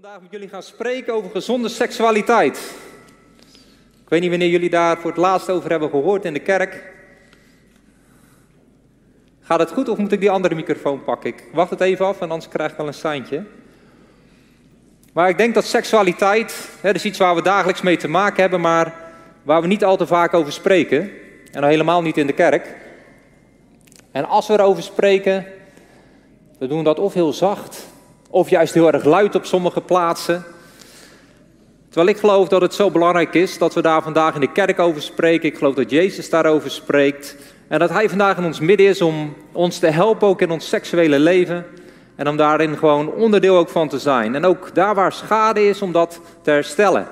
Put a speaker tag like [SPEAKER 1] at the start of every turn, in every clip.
[SPEAKER 1] vandaag met jullie gaan spreken over gezonde seksualiteit. Ik weet niet wanneer jullie daar voor het laatst over hebben gehoord in de kerk. Gaat het goed of moet ik die andere microfoon pakken? Ik wacht het even af en anders krijg ik wel een seintje. Maar ik denk dat seksualiteit, dat is iets waar we dagelijks mee te maken hebben, maar waar we niet al te vaak over spreken. En al helemaal niet in de kerk. En als we erover spreken, we doen dat of heel zacht, of juist heel erg luid op sommige plaatsen. Terwijl ik geloof dat het zo belangrijk is dat we daar vandaag in de kerk over spreken. Ik geloof dat Jezus daarover spreekt. En dat Hij vandaag in ons midden is om ons te helpen, ook in ons seksuele leven. En om daarin gewoon onderdeel ook van te zijn. En ook daar waar schade is, om dat te herstellen.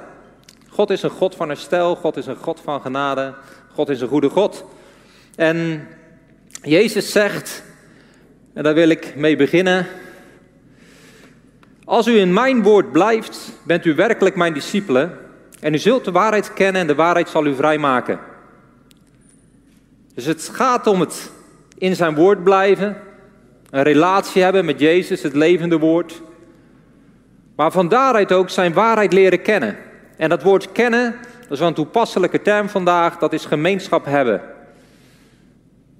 [SPEAKER 1] God is een God van herstel, God is een God van genade, God is een goede God. En Jezus zegt, en daar wil ik mee beginnen, als u in mijn woord blijft, bent u werkelijk mijn discipelen en u zult de waarheid kennen en de waarheid zal u vrijmaken. Dus het gaat om het in zijn woord blijven, een relatie hebben met Jezus, het levende woord. Maar van daaruit ook zijn waarheid leren kennen. En dat woord kennen, dat is wel een toepasselijke term vandaag, dat is gemeenschap hebben.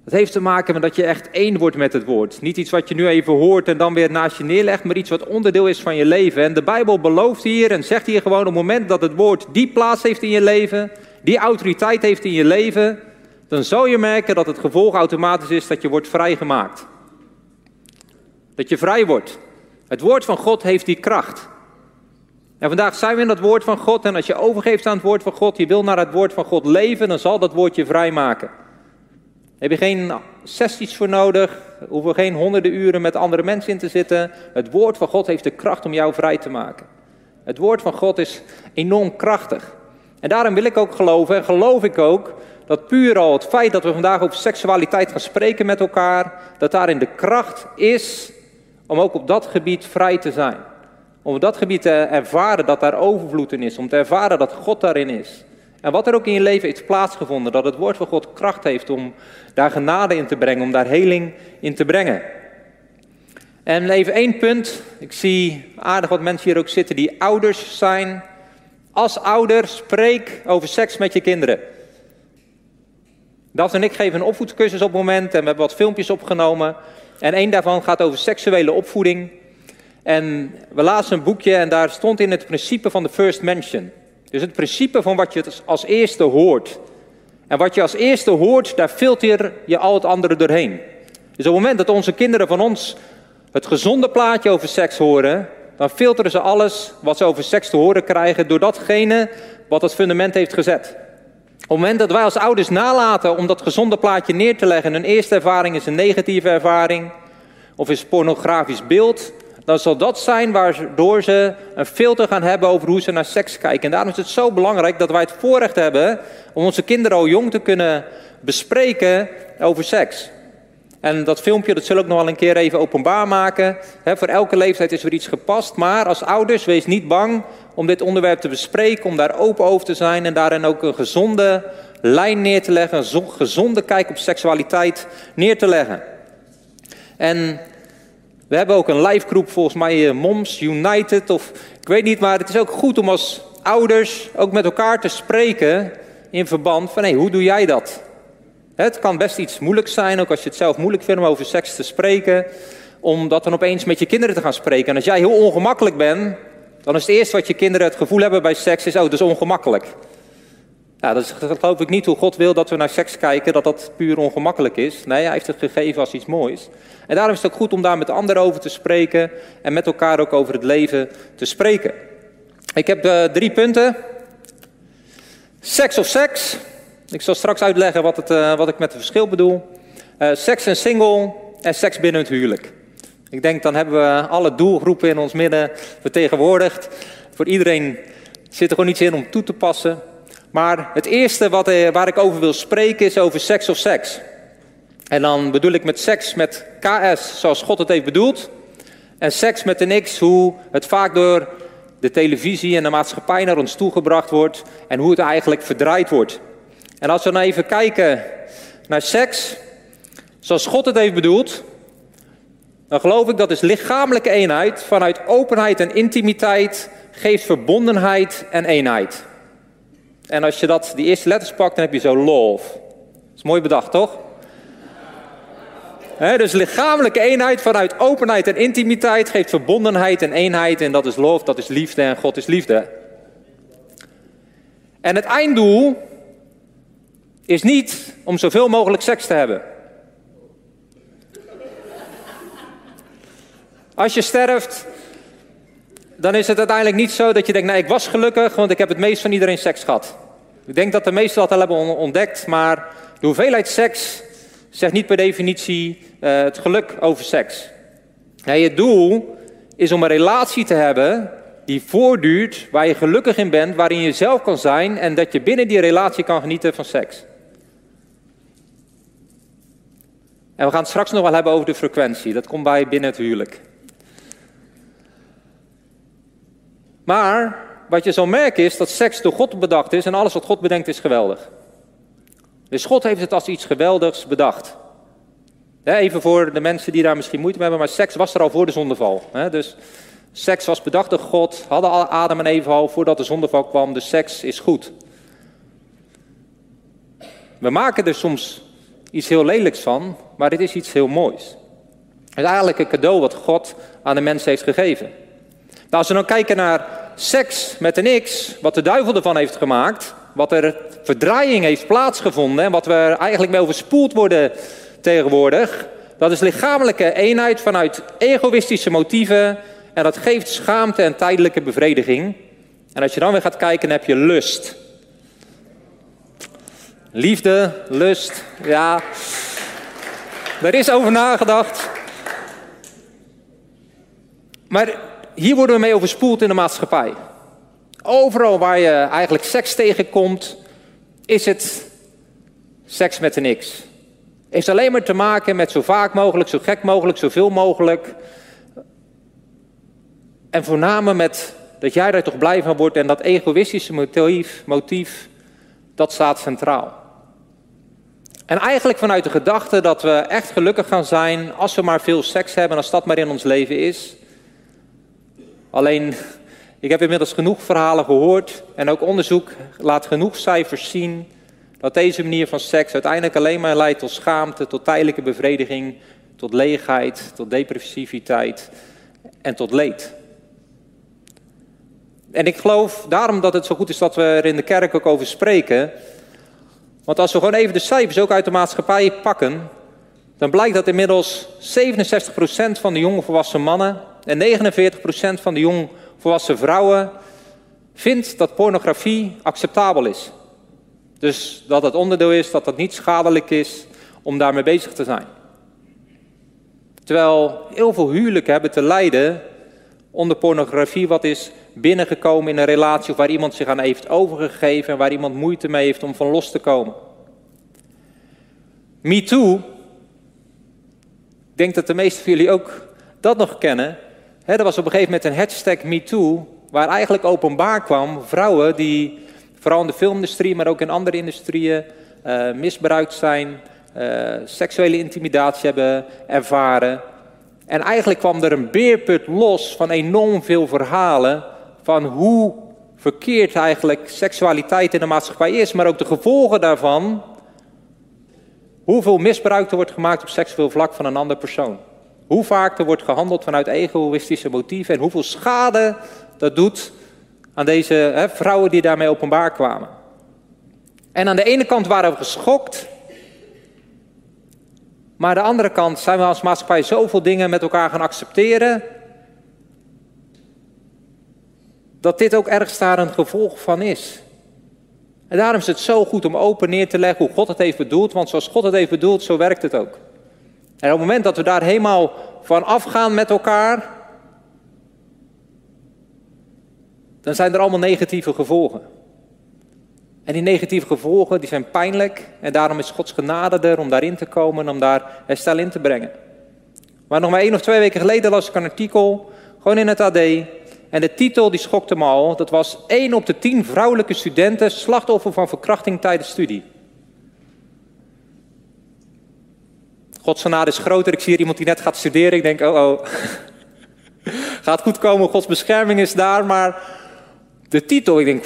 [SPEAKER 1] Het heeft te maken met dat je echt één wordt met het woord. Niet iets wat je nu even hoort en dan weer naast je neerlegt, maar iets wat onderdeel is van je leven. En de Bijbel belooft hier en zegt hier gewoon op het moment dat het woord die plaats heeft in je leven, die autoriteit heeft in je leven, dan zal je merken dat het gevolg automatisch is dat je wordt vrijgemaakt. Dat je vrij wordt. Het woord van God heeft die kracht. En vandaag zijn we in dat woord van God en als je overgeeft aan het woord van God, je wil naar het woord van God leven, dan zal dat woord je vrijmaken heb je geen sessies voor nodig, hoeven geen honderden uren met andere mensen in te zitten. Het woord van God heeft de kracht om jou vrij te maken. Het woord van God is enorm krachtig. En daarom wil ik ook geloven, en geloof ik ook, dat puur al het feit dat we vandaag over seksualiteit gaan spreken met elkaar, dat daarin de kracht is om ook op dat gebied vrij te zijn. Om op dat gebied te ervaren dat daar overvloed in is, om te ervaren dat God daarin is. En wat er ook in je leven heeft plaatsgevonden, dat het woord van God kracht heeft om daar genade in te brengen, om daar heling in te brengen. En even één punt. Ik zie aardig wat mensen hier ook zitten die ouders zijn. Als ouder, spreek over seks met je kinderen. Dat en ik geven een opvoedcursus op het moment en we hebben wat filmpjes opgenomen. En één daarvan gaat over seksuele opvoeding. En we lazen een boekje en daar stond in het principe van de first mention. Dus het principe van wat je als eerste hoort. En wat je als eerste hoort, daar filter je al het andere doorheen. Dus op het moment dat onze kinderen van ons het gezonde plaatje over seks horen, dan filteren ze alles wat ze over seks te horen krijgen door datgene wat het fundament heeft gezet. Op het moment dat wij als ouders nalaten om dat gezonde plaatje neer te leggen, een eerste ervaring is een negatieve ervaring, of is pornografisch beeld, dan zal dat zijn waardoor ze een filter gaan hebben over hoe ze naar seks kijken. En daarom is het zo belangrijk dat wij het voorrecht hebben om onze kinderen al jong te kunnen bespreken over seks. En dat filmpje, dat zullen ik nog wel een keer even openbaar maken. voor elke leeftijd is er iets gepast. Maar als ouders, wees niet bang om dit onderwerp te bespreken, om daar open over te zijn en daarin ook een gezonde lijn neer te leggen, een gezonde kijk op seksualiteit neer te leggen. En we hebben ook een live groep, volgens mij eh, Moms United of ik weet niet, maar het is ook goed om als ouders ook met elkaar te spreken in verband van hé, hoe doe jij dat? Het kan best iets moeilijk zijn, ook als je het zelf moeilijk vindt om over seks te spreken, om dat dan opeens met je kinderen te gaan spreken. En als jij heel ongemakkelijk bent, dan is het eerste wat je kinderen het gevoel hebben bij seks is, oh, dat is ongemakkelijk. Ja, dat, is, geloof ik niet hoe God wil dat we naar seks kijken, dat dat puur ongemakkelijk is. Nee, hij heeft het gegeven als iets moois. En daarom is het ook goed om daar met anderen over te spreken en met elkaar ook over het leven te spreken. Ik heb uh, drie punten. Seks of seks. Ik zal straks uitleggen wat, het, uh, wat ik met het verschil bedoel. Uh, seks en single en seks binnen het huwelijk. Ik denk dan hebben we alle doelgroepen in ons midden vertegenwoordigd. Voor iedereen zit er gewoon iets in om toe te passen. Maar het eerste wat, waar ik over wil spreken is over seks of seks. En dan bedoel ik met seks met KS zoals God het heeft bedoeld. En seks met een X, hoe het vaak door de televisie en de maatschappij naar ons toegebracht wordt. En hoe het eigenlijk verdraaid wordt. En als we nou even kijken naar seks, zoals God het heeft bedoeld. dan geloof ik dat is lichamelijke eenheid vanuit openheid en intimiteit geeft verbondenheid en eenheid. En als je dat, die eerste letters pakt, dan heb je zo love. Is mooi bedacht, toch? dus lichamelijke eenheid vanuit openheid en intimiteit geeft verbondenheid en eenheid. En dat is love, dat is liefde en God is liefde. En het einddoel is niet om zoveel mogelijk seks te hebben. Als je sterft, dan is het uiteindelijk niet zo dat je denkt, nee, ik was gelukkig, want ik heb het meest van iedereen seks gehad. Ik denk dat de meesten dat al hebben ontdekt, maar de hoeveelheid seks zegt niet per definitie uh, het geluk over seks. Het doel is om een relatie te hebben die voortduurt, waar je gelukkig in bent, waarin je zelf kan zijn en dat je binnen die relatie kan genieten van seks. En we gaan het straks nog wel hebben over de frequentie. Dat komt bij binnen het huwelijk. Maar wat je zal merken is dat seks door God bedacht is en alles wat God bedenkt is geweldig. Dus God heeft het als iets geweldigs bedacht. Even voor de mensen die daar misschien moeite mee hebben, maar seks was er al voor de zondeval. Dus seks was bedacht door God, hadden Adam en Eva al voordat de zondeval kwam, dus seks is goed. We maken er soms iets heel lelijks van, maar dit is iets heel moois. Het is eigenlijk een cadeau wat God aan de mens heeft gegeven. Nou, als we dan kijken naar seks met een X, wat de duivel ervan heeft gemaakt, wat er verdraaiing heeft plaatsgevonden en wat we er eigenlijk mee overspoeld worden tegenwoordig, dat is lichamelijke eenheid vanuit egoïstische motieven en dat geeft schaamte en tijdelijke bevrediging. En als je dan weer gaat kijken, dan heb je lust. Liefde, lust, ja. Er is over nagedacht. Maar hier worden we mee overspoeld in de maatschappij. Overal waar je eigenlijk seks tegenkomt, is het seks met een X. Heeft alleen maar te maken met zo vaak mogelijk, zo gek mogelijk, zoveel mogelijk. En voornamelijk met dat jij er toch blij van wordt en dat egoïstische motief, motief dat staat centraal. En eigenlijk vanuit de gedachte dat we echt gelukkig gaan zijn als we maar veel seks hebben, als dat maar in ons leven is. Alleen, ik heb inmiddels genoeg verhalen gehoord en ook onderzoek laat genoeg cijfers zien dat deze manier van seks uiteindelijk alleen maar leidt tot schaamte, tot tijdelijke bevrediging, tot leegheid, tot depressiviteit en tot leed. En ik geloof daarom dat het zo goed is dat we er in de kerk ook over spreken. Want als we gewoon even de cijfers ook uit de maatschappij pakken, dan blijkt dat inmiddels 67% van de jonge volwassen mannen en 49% van de jong volwassen vrouwen vindt dat pornografie acceptabel is. Dus dat het onderdeel is, dat het niet schadelijk is om daarmee bezig te zijn. Terwijl heel veel huwelijken hebben te lijden onder pornografie, wat is binnengekomen in een relatie of waar iemand zich aan heeft overgegeven en waar iemand moeite mee heeft om van los te komen. Me Too, ik denk dat de meesten van jullie ook dat nog kennen. Er was op een gegeven moment een hashtag MeToo, waar eigenlijk openbaar kwam vrouwen die vooral in de filmindustrie, maar ook in andere industrieën, uh, misbruikt zijn, uh, seksuele intimidatie hebben ervaren. En eigenlijk kwam er een beerput los van enorm veel verhalen van hoe verkeerd eigenlijk seksualiteit in de maatschappij is, maar ook de gevolgen daarvan. Hoeveel misbruik er wordt gemaakt op seksueel vlak van een andere persoon. Hoe vaak er wordt gehandeld vanuit egoïstische motieven en hoeveel schade dat doet aan deze hè, vrouwen die daarmee openbaar kwamen. En aan de ene kant waren we geschokt, maar aan de andere kant zijn we als maatschappij zoveel dingen met elkaar gaan accepteren, dat dit ook ergens daar een gevolg van is. En daarom is het zo goed om open neer te leggen hoe God het heeft bedoeld, want zoals God het heeft bedoeld, zo werkt het ook. En op het moment dat we daar helemaal van afgaan met elkaar, dan zijn er allemaal negatieve gevolgen. En die negatieve gevolgen die zijn pijnlijk en daarom is Gods genade er om daarin te komen, om daar herstel in te brengen. Maar nog maar één of twee weken geleden las ik een artikel, gewoon in het AD, en de titel die schokte me al, dat was 1 op de 10 vrouwelijke studenten slachtoffer van verkrachting tijdens studie. Gods genade is groter. Ik zie hier iemand die net gaat studeren. Ik denk, oh oh. gaat goed komen, Gods bescherming is daar. Maar de titel, ik denk...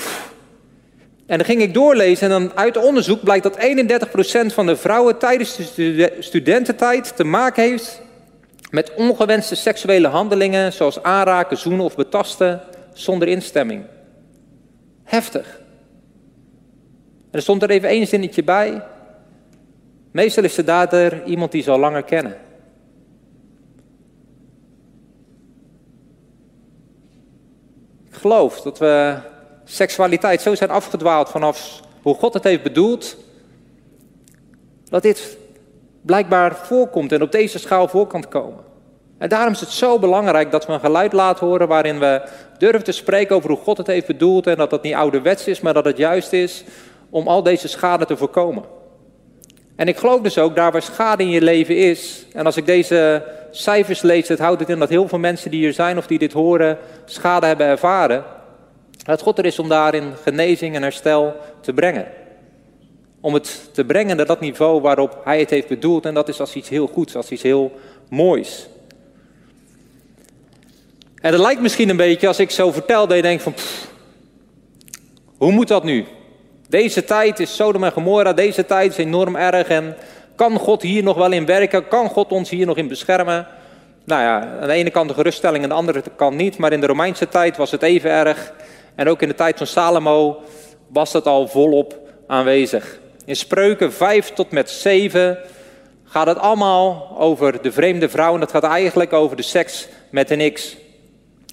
[SPEAKER 1] En dan ging ik doorlezen en dan uit onderzoek blijkt dat 31% van de vrouwen tijdens de studententijd te maken heeft met ongewenste seksuele handelingen zoals aanraken, zoenen of betasten zonder instemming. Heftig. En er stond er even één zinnetje bij. Meestal is de dader iemand die ze al langer kennen. Ik geloof dat we seksualiteit zo zijn afgedwaald vanaf hoe God het heeft bedoeld, dat dit blijkbaar voorkomt en op deze schaal voor kan komen. En daarom is het zo belangrijk dat we een geluid laten horen waarin we durven te spreken over hoe God het heeft bedoeld en dat dat niet ouderwets is, maar dat het juist is om al deze schade te voorkomen. En ik geloof dus ook, daar waar schade in je leven is, en als ik deze cijfers lees, het houdt het in dat heel veel mensen die hier zijn of die dit horen, schade hebben ervaren, dat God er is om daarin genezing en herstel te brengen. Om het te brengen naar dat niveau waarop Hij het heeft bedoeld, en dat is als iets heel goeds, als iets heel moois. En het lijkt misschien een beetje, als ik zo vertel, dat je denkt van, hoe moet dat nu? Deze tijd is Sodom en Gomorra, deze tijd is enorm erg en kan God hier nog wel in werken? Kan God ons hier nog in beschermen? Nou ja, aan de ene kant de geruststelling, aan de andere kant niet, maar in de Romeinse tijd was het even erg. En ook in de tijd van Salomo was dat al volop aanwezig. In Spreuken 5 tot met 7 gaat het allemaal over de vreemde vrouw en dat gaat eigenlijk over de seks met een X.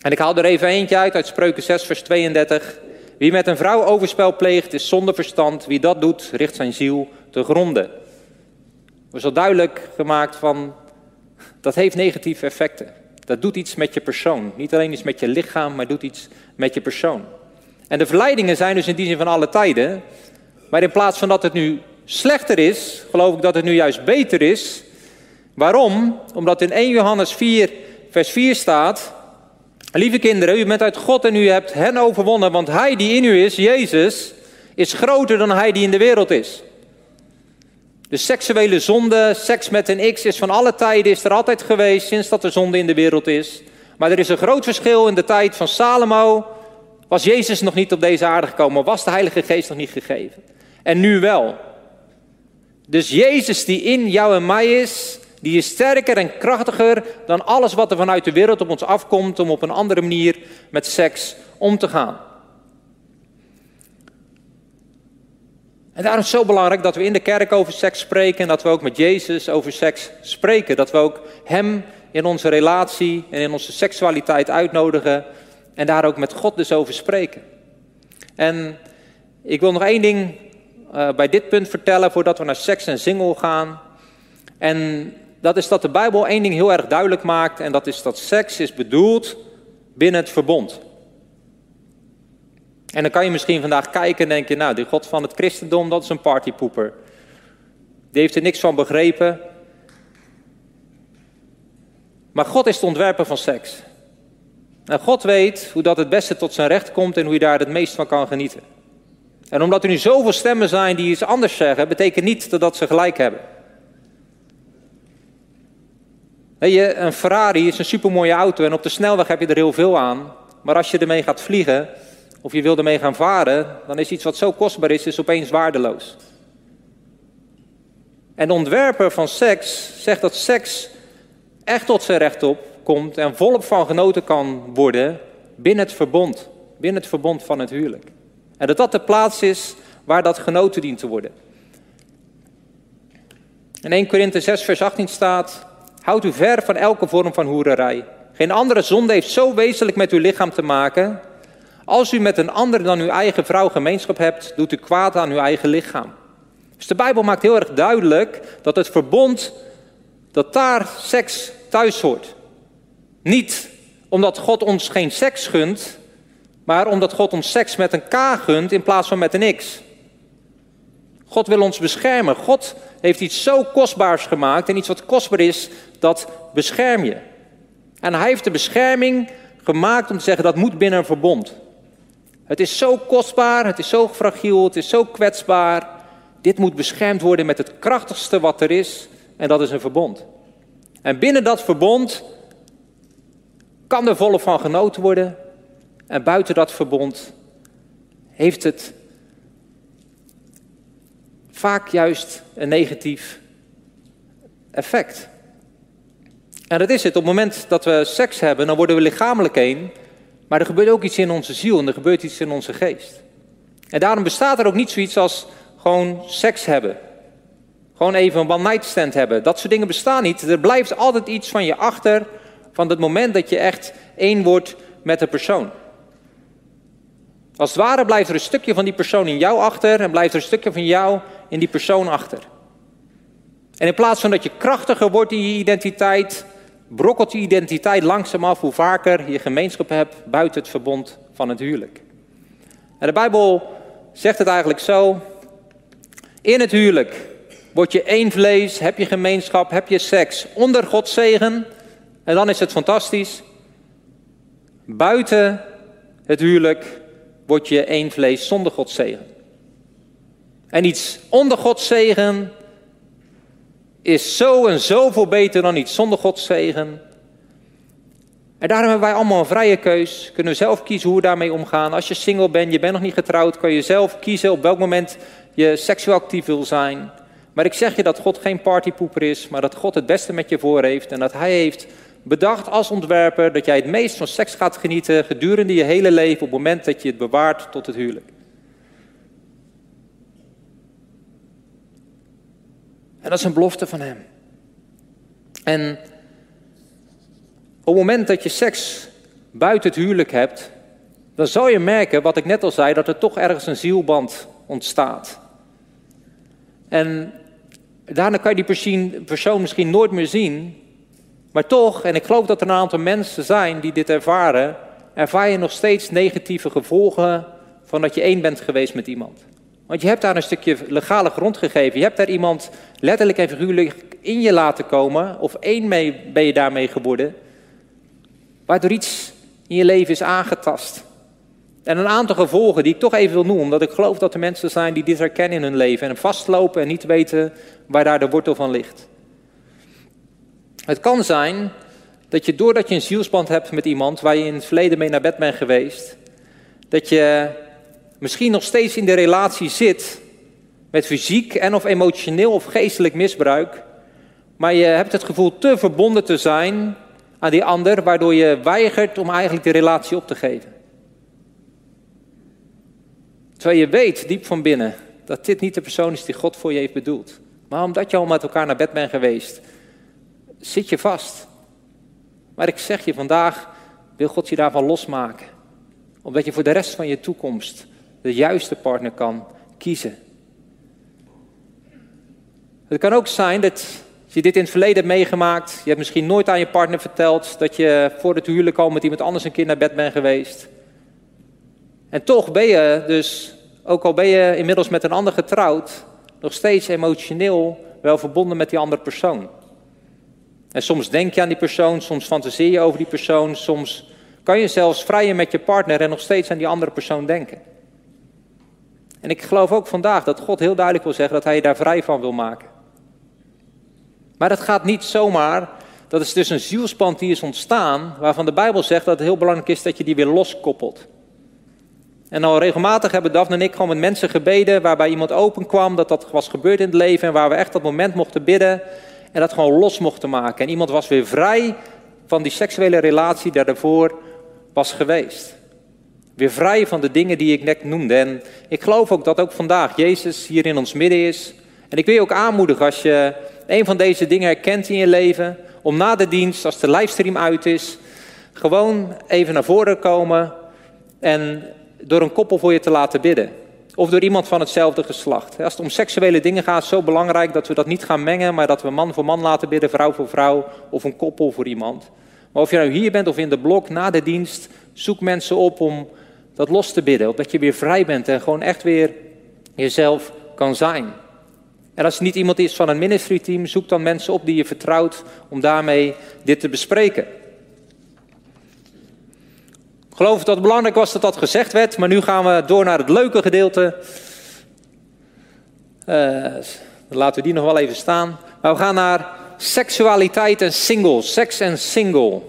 [SPEAKER 1] En ik haal er even eentje uit uit Spreuken 6, vers 32. Wie met een vrouw overspel pleegt, is zonder verstand. Wie dat doet, richt zijn ziel te gronden. Er is duidelijk gemaakt van, dat heeft negatieve effecten. Dat doet iets met je persoon. Niet alleen iets met je lichaam, maar doet iets met je persoon. En de verleidingen zijn dus in die zin van alle tijden. Maar in plaats van dat het nu slechter is, geloof ik dat het nu juist beter is. Waarom? Omdat in 1 Johannes 4, vers 4 staat: Lieve kinderen, u bent uit God en u hebt hen overwonnen, want Hij die in u is, Jezus, is groter dan Hij die in de wereld is. De seksuele zonde, seks met een X, is van alle tijden, is er altijd geweest sinds dat er zonde in de wereld is. Maar er is een groot verschil in de tijd van Salomo. Was Jezus nog niet op deze aarde gekomen, was de Heilige Geest nog niet gegeven. En nu wel. Dus Jezus die in jou en mij is, die is sterker en krachtiger dan alles wat er vanuit de wereld op ons afkomt om op een andere manier met seks om te gaan. En daarom is het zo belangrijk dat we in de kerk over seks spreken en dat we ook met Jezus over seks spreken. Dat we ook Hem in onze relatie en in onze seksualiteit uitnodigen en daar ook met God dus over spreken. En ik wil nog één ding uh, bij dit punt vertellen voordat we naar seks en single gaan. En dat is dat de Bijbel één ding heel erg duidelijk maakt en dat is dat seks is bedoeld binnen het verbond. En dan kan je misschien vandaag kijken en denken, nou, die God van het christendom, dat is een partypoeper. Die heeft er niks van begrepen. Maar God is de ontwerper van seks. En God weet hoe dat het beste tot zijn recht komt en hoe je daar het meest van kan genieten. En omdat er nu zoveel stemmen zijn die iets anders zeggen, betekent niet dat ze gelijk hebben. Een Ferrari is een supermooie auto en op de snelweg heb je er heel veel aan. Maar als je ermee gaat vliegen, of je wil ermee gaan varen, dan is iets wat zo kostbaar is, is opeens waardeloos. En de ontwerper van seks zegt dat seks echt tot zijn recht op komt en volop van genoten kan worden binnen het verbond, binnen het verbond van het huwelijk. En dat dat de plaats is waar dat genoten dient te worden. In 1 Korinthe 6 vers 18 staat, houd u ver van elke vorm van hoererij. Geen andere zonde heeft zo wezenlijk met uw lichaam te maken. Als u met een ander dan uw eigen vrouw gemeenschap hebt, doet u kwaad aan uw eigen lichaam. Dus de Bijbel maakt heel erg duidelijk dat het verbond, dat daar seks thuis hoort. Niet omdat God ons geen seks gunt, maar omdat God ons seks met een K gunt in plaats van met een X. God wil ons beschermen. God heeft iets zo kostbaars gemaakt en iets wat kostbaar is, dat bescherm je. En hij heeft de bescherming gemaakt om te zeggen dat moet binnen een verbond. Het is zo kostbaar, het is zo fragiel, het is zo kwetsbaar. Dit moet beschermd worden met het krachtigste wat er is, en dat is een verbond. En binnen dat verbond kan er volop van genoten worden. En buiten dat verbond heeft het vaak juist een negatief effect. En dat is het. Op het moment dat we seks hebben, dan worden we lichamelijk één. Maar er gebeurt ook iets in onze ziel en er gebeurt iets in onze geest. En daarom bestaat er ook niet zoiets als gewoon seks hebben. Gewoon even een one-night stand hebben. Dat soort dingen bestaan niet. Er blijft altijd iets van je achter van het moment dat je echt één wordt met de persoon. Als het ware blijft er een stukje van die persoon in jou achter en blijft er een stukje van jou in die persoon achter. En in plaats van dat je krachtiger wordt in je identiteit, brokkelt je identiteit langzaam af hoe vaker je gemeenschap hebt buiten het verbond van het huwelijk. En de Bijbel zegt het eigenlijk zo. In het huwelijk word je één vlees, heb je gemeenschap, heb je seks onder Gods zegen. En dan is het fantastisch. Buiten het huwelijk word je één vlees zonder Gods zegen. En iets onder Gods zegen is zo en zoveel beter dan iets zonder Gods zegen. En daarom hebben wij allemaal een vrije keus. Kunnen we zelf kiezen hoe we daarmee omgaan. Als je single bent, je bent nog niet getrouwd, kan je zelf kiezen op welk moment je seksueel actief wil zijn. Maar ik zeg je dat God geen partypoeper is, maar dat God het beste met je voor heeft. En dat Hij heeft bedacht als ontwerper dat jij het meest van seks gaat genieten gedurende je hele leven op het moment dat je het bewaart tot het huwelijk. En dat is een belofte van Hem. En op het moment dat je seks buiten het huwelijk hebt, dan zal je merken, wat ik net al zei, dat er toch ergens een zielband ontstaat. En daarna kan je die persoon misschien nooit meer zien, maar toch, en ik geloof dat er een aantal mensen zijn die dit ervaren, ervaar je nog steeds negatieve gevolgen van dat je één bent geweest met iemand. Want je hebt daar een stukje legale grond gegeven. Je hebt daar iemand letterlijk en figuurlijk in je laten komen. Of één mee ben je daarmee geworden. Waardoor iets in je leven is aangetast. En een aantal gevolgen die ik toch even wil noemen. Omdat ik geloof dat er mensen zijn die dit herkennen in hun leven. En vastlopen en niet weten waar daar de wortel van ligt. Het kan zijn dat je doordat je een zielsband hebt met iemand waar je in het verleden mee naar bed bent geweest. Dat je misschien nog steeds in de relatie zit met fysiek en of emotioneel of geestelijk misbruik, maar je hebt het gevoel te verbonden te zijn aan die ander, waardoor je weigert om eigenlijk de relatie op te geven. Terwijl je weet diep van binnen dat dit niet de persoon is die God voor je heeft bedoeld. Maar omdat je al met elkaar naar bed bent geweest, zit je vast. Maar ik zeg je vandaag, wil God je daarvan losmaken. Omdat je voor de rest van je toekomst de juiste partner kan kiezen. Het kan ook zijn dat je dit in het verleden hebt meegemaakt. Je hebt misschien nooit aan je partner verteld dat je voor het huwelijk al met iemand anders een keer naar bed bent geweest. En toch ben je dus, ook al ben je inmiddels met een ander getrouwd, nog steeds emotioneel wel verbonden met die andere persoon. En soms denk je aan die persoon, soms fantaseer je over die persoon, soms kan je zelfs vrijen met je partner en nog steeds aan die andere persoon denken. En ik geloof ook vandaag dat God heel duidelijk wil zeggen dat hij je daar vrij van wil maken. Maar dat gaat niet zomaar. Dat is dus een zielspand die is ontstaan, waarvan de Bijbel zegt dat het heel belangrijk is dat je die weer loskoppelt. En al regelmatig hebben Daphne en ik gewoon met mensen gebeden waarbij iemand open kwam, dat dat was gebeurd in het leven en waar we echt dat moment mochten bidden en dat gewoon los mochten maken. En iemand was weer vrij van die seksuele relatie die daarvoor was geweest. Weer vrij van de dingen die ik net noemde. En ik geloof ook dat ook vandaag Jezus hier in ons midden is. En ik wil je ook aanmoedigen als je een van deze dingen herkent in je leven, om na de dienst, als de livestream uit is, gewoon even naar voren komen en door een koppel voor je te laten bidden. Of door iemand van hetzelfde geslacht. Als het om seksuele dingen gaat, is het zo belangrijk dat we dat niet gaan mengen, maar dat we man voor man laten bidden, vrouw voor vrouw of een koppel voor iemand. Maar of je nou hier bent of in de blok na de dienst, zoek mensen op om dat los te bidden. Opdat je weer vrij bent en gewoon echt weer jezelf kan zijn. En als het niet iemand is van een ministry team, zoek dan mensen op die je vertrouwt om daarmee dit te bespreken. Ik geloof dat het belangrijk was dat dat gezegd werd, maar nu gaan we door naar het leuke gedeelte. Uh, laten we die nog wel even staan. Maar we gaan naar seksualiteit en single, seks en single.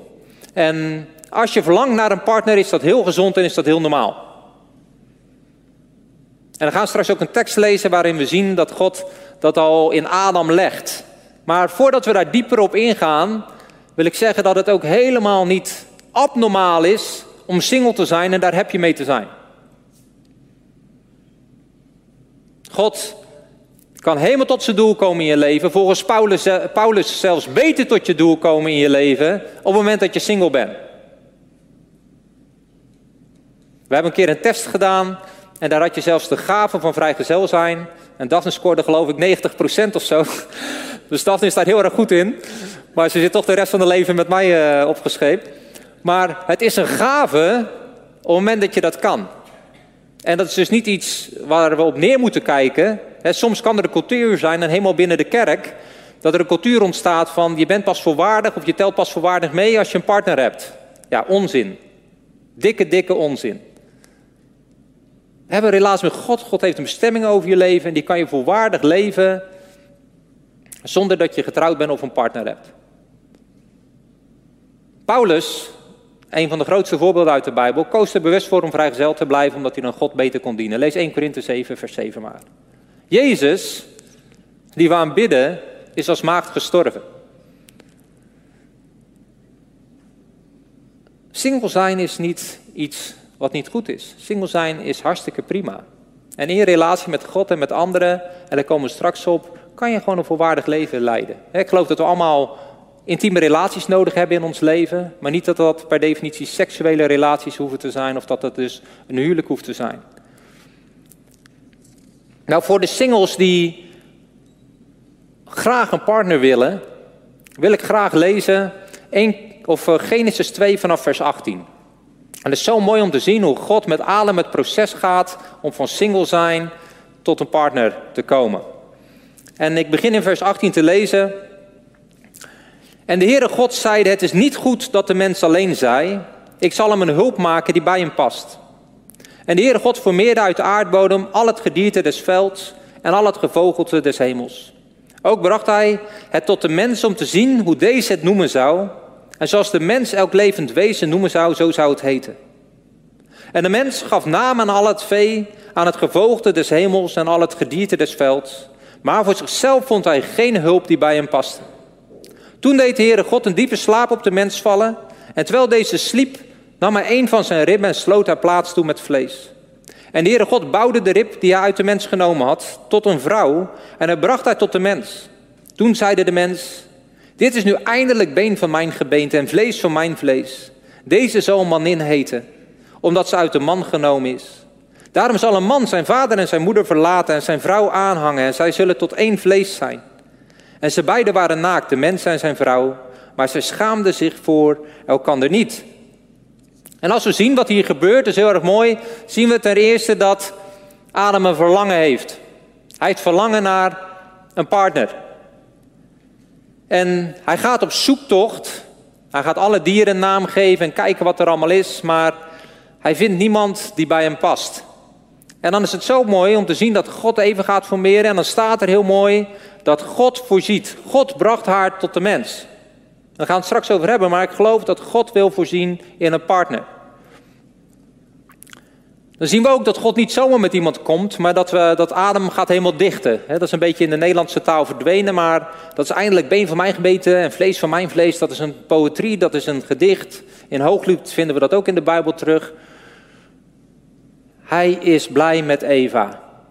[SPEAKER 1] En als je verlangt naar een partner, is dat heel gezond en is dat heel normaal. En we gaan straks ook een tekst lezen waarin we zien dat God dat al in Adam legt. Maar voordat we daar dieper op ingaan, wil ik zeggen dat het ook helemaal niet abnormaal is om single te zijn en daar heb je mee te zijn. God kan helemaal tot zijn doel komen in je leven. Volgens Paulus, eh, Paulus zelfs beter tot je doel komen in je leven op het moment dat je single bent. We hebben een keer een test gedaan en daar had je zelfs de gave van vrijgezel zijn. En Daphne scoorde geloof ik 90% of zo. Dus Daphne staat heel erg goed in. Maar ze zit toch de rest van haar leven met mij uh, opgescheept. Maar het is een gave op het moment dat je dat kan. En dat is dus niet iets waar we op neer moeten kijken. soms kan er een cultuur zijn, en helemaal binnen de kerk, dat er een cultuur ontstaat van je bent pas volwaardig of je telt pas volwaardig mee als je een partner hebt. Ja, onzin. Dikke, dikke onzin. Hebben een relatie met God. God heeft een bestemming over je leven en die kan je volwaardig leven zonder dat je getrouwd bent of een partner hebt. Paulus een van de grootste voorbeelden uit de Bijbel, koos er bewust voor om vrijgezel te blijven omdat hij dan God beter kon dienen. Lees 1 Korinthe 7, vers 7 maar. Jezus, die we aanbidden, is als maagd gestorven. Single zijn is niet iets wat niet goed is. Single zijn is hartstikke prima. En in je relatie met God en met anderen, en daar komen we straks op, kan je gewoon een volwaardig leven leiden. Ik geloof dat we allemaal intieme relaties nodig hebben in ons leven, maar niet dat dat per definitie seksuele relaties hoeven te zijn of dat dat dus een huwelijk hoeft te zijn. Nou, voor de singles die graag een partner willen, wil ik graag lezen 1, of eh, Genesis 2 vanaf vers 18. En het is zo mooi om te zien hoe God met Adam het proces gaat om van single zijn tot een partner te komen. En ik begin in vers 18 te lezen. En de Heere God zeide, het is niet goed dat de mens alleen zij. Ik zal hem een hulp maken die bij hem past. En de Heere God formeerde uit de aardbodem al het gedierte des velds en al het gevogelte des hemels. Ook bracht hij het tot de mens om te zien hoe deze het noemen zou. En zoals de mens elk levend wezen noemen zou, zo zou het heten. En de mens gaf naam aan al het vee, aan het gevogelte des hemels en al het gedierte des velds. Maar voor zichzelf vond hij geen hulp die bij hem paste. Toen deed de Heere God een diepe slaap op de mens vallen. En terwijl deze sliep, nam hij een van zijn ribben en sloot haar plaats toe met vlees. En de Heere God bouwde de rib die hij uit de mens genomen had, tot een vrouw. En hij bracht haar tot de mens. Toen zeide de mens, dit is nu eindelijk been van mijn gebeente en vlees van mijn vlees. Deze zal manin heten, omdat ze uit de man genomen is. Daarom zal een man zijn vader en zijn moeder verlaten en zijn vrouw aanhangen en zij zullen tot één vlees zijn. En ze beiden waren naakt, de mens en zijn vrouw, maar ze schaamden zich voor elkander niet. En als we zien wat hier gebeurt, is heel erg mooi, zien we ten eerste dat Adam een verlangen heeft. Hij heeft verlangen naar een partner. En hij gaat op zoektocht. Hij gaat alle dieren naam geven en kijken wat er allemaal is, maar hij vindt niemand die bij hem past. En dan is het zo mooi om te zien dat God even gaat formeren. En dan staat er heel mooi dat God voorziet. God bracht haar tot de mens. Daar gaan we het straks over hebben, maar ik geloof dat God wil voorzien in een partner. Dan zien we ook dat God niet zomaar met iemand komt, maar dat, we, dat adem gaat helemaal dichten. Dat is een beetje in de Nederlandse taal verdwenen, maar dat is eindelijk been van mijn gebeten en vlees van mijn vlees. Dat is een poëtrie, dat is een gedicht. In Hooglied vinden we dat ook in de Bijbel terug. Hij is blij met Eva.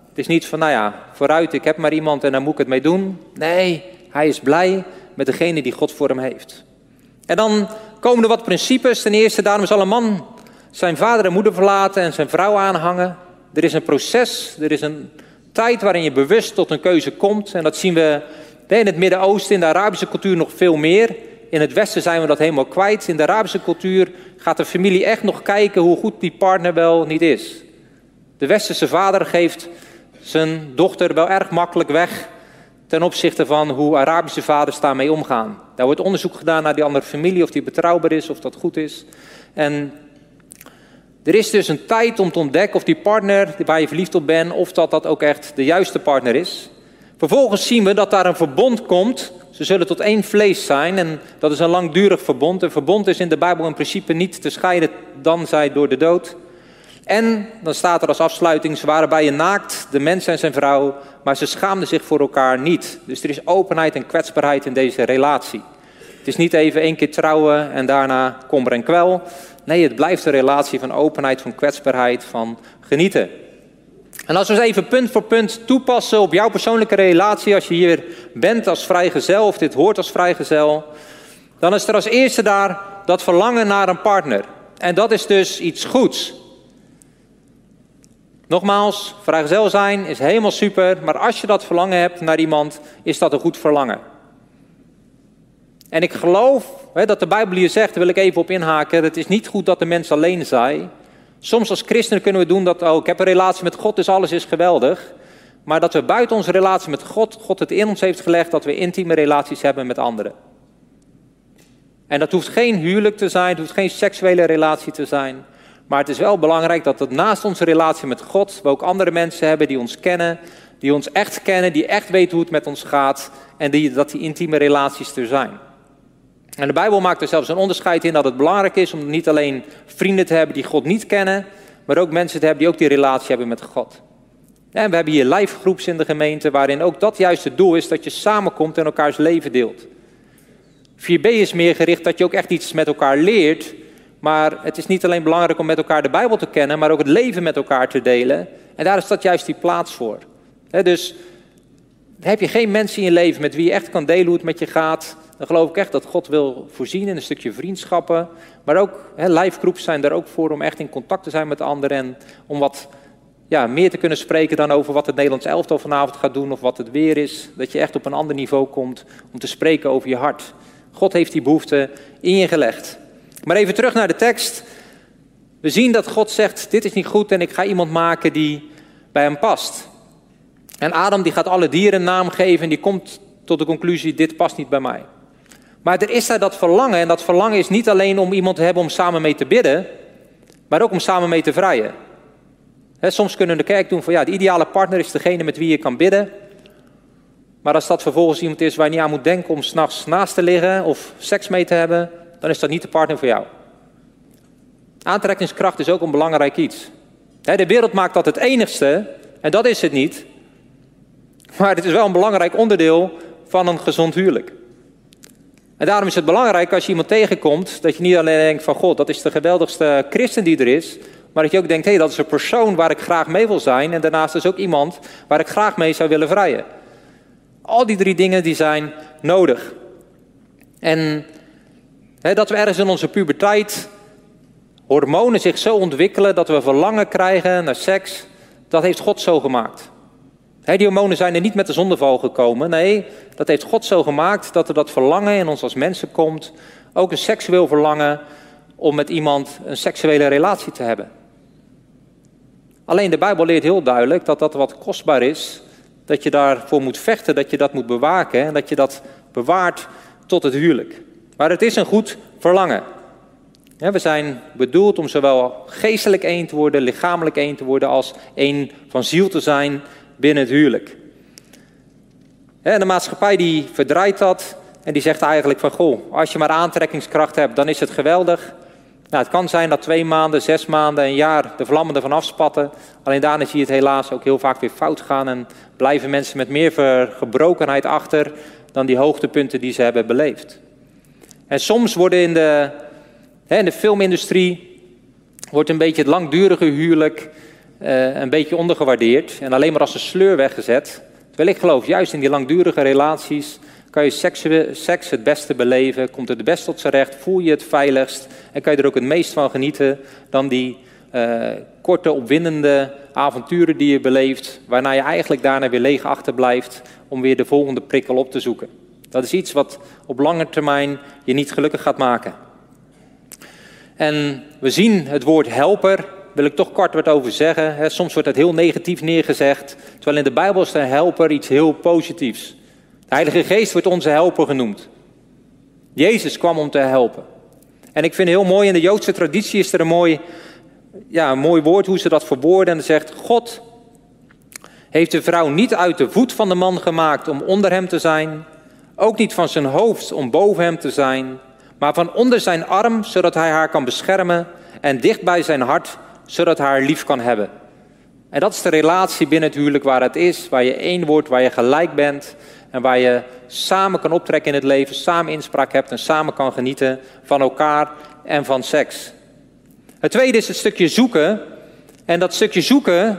[SPEAKER 1] Het is niet van, nou ja, vooruit, ik heb maar iemand en daar moet ik het mee doen. Nee, hij is blij met degene die God voor hem heeft. En dan komen er wat principes. Ten eerste, daarom zal een man zijn vader en moeder verlaten en zijn vrouw aanhangen. Er is een proces, er is een tijd waarin je bewust tot een keuze komt. En dat zien we in het Midden-Oosten, in de Arabische cultuur nog veel meer. In het Westen zijn we dat helemaal kwijt. In de Arabische cultuur gaat de familie echt nog kijken hoe goed die partner wel niet is. De westerse vader geeft zijn dochter wel erg makkelijk weg ten opzichte van hoe Arabische vaders daarmee omgaan. Daar wordt onderzoek gedaan naar die andere familie, of die betrouwbaar is, of dat goed is. En er is dus een tijd om te ontdekken of die partner waar je verliefd op bent, of dat dat ook echt de juiste partner is. Vervolgens zien we dat daar een verbond komt. Ze zullen tot één vlees zijn en dat is een langdurig verbond. Een verbond is in de Bijbel in principe niet te scheiden dan zij door de dood. En dan staat er als afsluiting, ze waren bij je naakt, de mens en zijn vrouw, maar ze schaamden zich voor elkaar niet. Dus er is openheid en kwetsbaarheid in deze relatie. Het is niet even één keer trouwen en daarna kommer en kwel. Nee, het blijft een relatie van openheid, van kwetsbaarheid, van genieten. En als we eens even punt voor punt toepassen op jouw persoonlijke relatie, als je hier bent als vrijgezel of dit hoort als vrijgezel, dan is er als eerste daar dat verlangen naar een partner. En dat is dus iets goeds. Nogmaals, vrijgezel zijn is helemaal super, maar als je dat verlangen hebt naar iemand, is dat een goed verlangen. En ik geloof hè, dat de Bijbel hier zegt, daar wil ik even op inhaken, het is niet goed dat de mens alleen zij. Soms als christenen kunnen we doen dat, oh, ik heb een relatie met God, dus alles is geweldig. Maar dat we buiten onze relatie met God, God het in ons heeft gelegd dat we intieme relaties hebben met anderen. En dat hoeft geen huwelijk te zijn, het hoeft geen seksuele relatie te zijn. Maar het is wel belangrijk dat het naast onze relatie met God we ook andere mensen hebben die ons kennen, die ons echt kennen, die echt weten hoe het met ons gaat en die, dat die intieme relaties er zijn. En de Bijbel maakt er zelfs een onderscheid in dat het belangrijk is om niet alleen vrienden te hebben die God niet kennen, maar ook mensen te hebben die ook die relatie hebben met God. En we hebben hier live groeps in de gemeente waarin ook dat juist het doel is dat je samenkomt en elkaars leven deelt. 4b is meer gericht dat je ook echt iets met elkaar leert, maar het is niet alleen belangrijk om met elkaar de Bijbel te kennen, maar ook het leven met elkaar te delen. En daar is dat juist die plaats voor. dus heb je geen mensen in je leven met wie je echt kan delen hoe het met je gaat, dan geloof ik echt dat God wil voorzien in een stukje vriendschappen. Maar ook live zijn daar ook voor om echt in contact te zijn met anderen. En om wat ja, meer te kunnen spreken dan over wat het Nederlands elftal vanavond gaat doen of wat het weer is. Dat je echt op een ander niveau komt om te spreken over je hart. God heeft die behoefte in je gelegd. Maar even terug naar de tekst. We zien dat God zegt, dit is niet goed en ik ga iemand maken die bij hem past. En Adam die gaat alle dieren naam geven en die komt tot de conclusie, dit past niet bij mij. Maar er is daar dat verlangen en dat verlangen is niet alleen om iemand te hebben om samen mee te bidden, maar ook om samen mee te vrijen. soms kunnen de kerk doen van ja, de ideale partner is degene met wie je kan bidden. Maar als dat vervolgens iemand is waar je niet aan moet denken om s'nachts naast te liggen of seks mee te hebben, dan is dat niet de partner voor jou. Aantrekkingskracht is ook een belangrijk iets. De wereld maakt dat het enigste, en dat is het niet. Maar het is wel een belangrijk onderdeel van een gezond huwelijk. En daarom is het belangrijk als je iemand tegenkomt, dat je niet alleen denkt van God, dat is de geweldigste christen die er is, maar dat je ook denkt, hé, hey, dat is een persoon waar ik graag mee wil zijn en daarnaast is ook iemand waar ik graag mee zou willen vrijen. Al die drie dingen die zijn nodig. En dat we ergens in onze puberteit hormonen zich zo ontwikkelen dat we verlangen krijgen naar seks, dat heeft God zo gemaakt. Die hormonen zijn er niet met de zondeval gekomen. Nee, dat heeft God zo gemaakt dat er dat verlangen in ons als mensen komt. Ook een seksueel verlangen om met iemand een seksuele relatie te hebben. Alleen de Bijbel leert heel duidelijk dat dat wat kostbaar is. Dat je daarvoor moet vechten, dat je dat moet bewaken en dat je dat bewaart tot het huwelijk. Maar het is een goed verlangen. We zijn bedoeld om zowel geestelijk één te worden, lichamelijk één te worden, als één van ziel te zijn binnen het huwelijk. En de maatschappij die verdraait dat en die zegt eigenlijk van, goh, als je maar aantrekkingskracht hebt, dan is het geweldig. Nou, het kan zijn dat twee maanden, zes maanden, een jaar de vlammen ervan afspatten. Alleen daarna zie je het helaas ook heel vaak weer fout gaan en blijven mensen met meer gebrokenheid achter dan die hoogtepunten die ze hebben beleefd. En soms worden in de, in de filmindustrie wordt een beetje het langdurige huwelijk uh, een beetje ondergewaardeerd en alleen maar als een sleur weggezet. Terwijl ik geloof, juist in die langdurige relaties kan je seks, seks het beste beleven, komt het het best tot zijn recht, voel je het veiligst en kan je er ook het meest van genieten dan die uh, korte, opwindende avonturen die je beleeft, waarna je eigenlijk daarna weer leeg achterblijft om weer de volgende prikkel op te zoeken. Dat is iets wat op lange termijn je niet gelukkig gaat maken. En we zien het woord helper, wil ik toch kort wat over zeggen. Soms wordt het heel negatief neergezegd, terwijl in de Bijbel is de helper iets heel positiefs. De Heilige Geest wordt onze helper genoemd. Jezus kwam om te helpen. En ik vind het heel mooi, in de Joodse traditie is er een mooi, ja, een mooi woord hoe ze dat verwoorden. En zegt, God Heeft de vrouw niet uit de voet van de man gemaakt om onder hem te zijn, ook niet van zijn hoofd om boven hem te zijn, maar van onder zijn arm, zodat hij haar kan beschermen, en dicht bij zijn hart, zodat haar lief kan hebben. En dat is de relatie binnen het huwelijk waar het is, waar je één wordt, waar je gelijk bent en waar je samen kan optrekken in het leven, samen inspraak hebt en samen kan genieten van elkaar en van seks. Het tweede is het stukje zoeken. En dat stukje zoeken,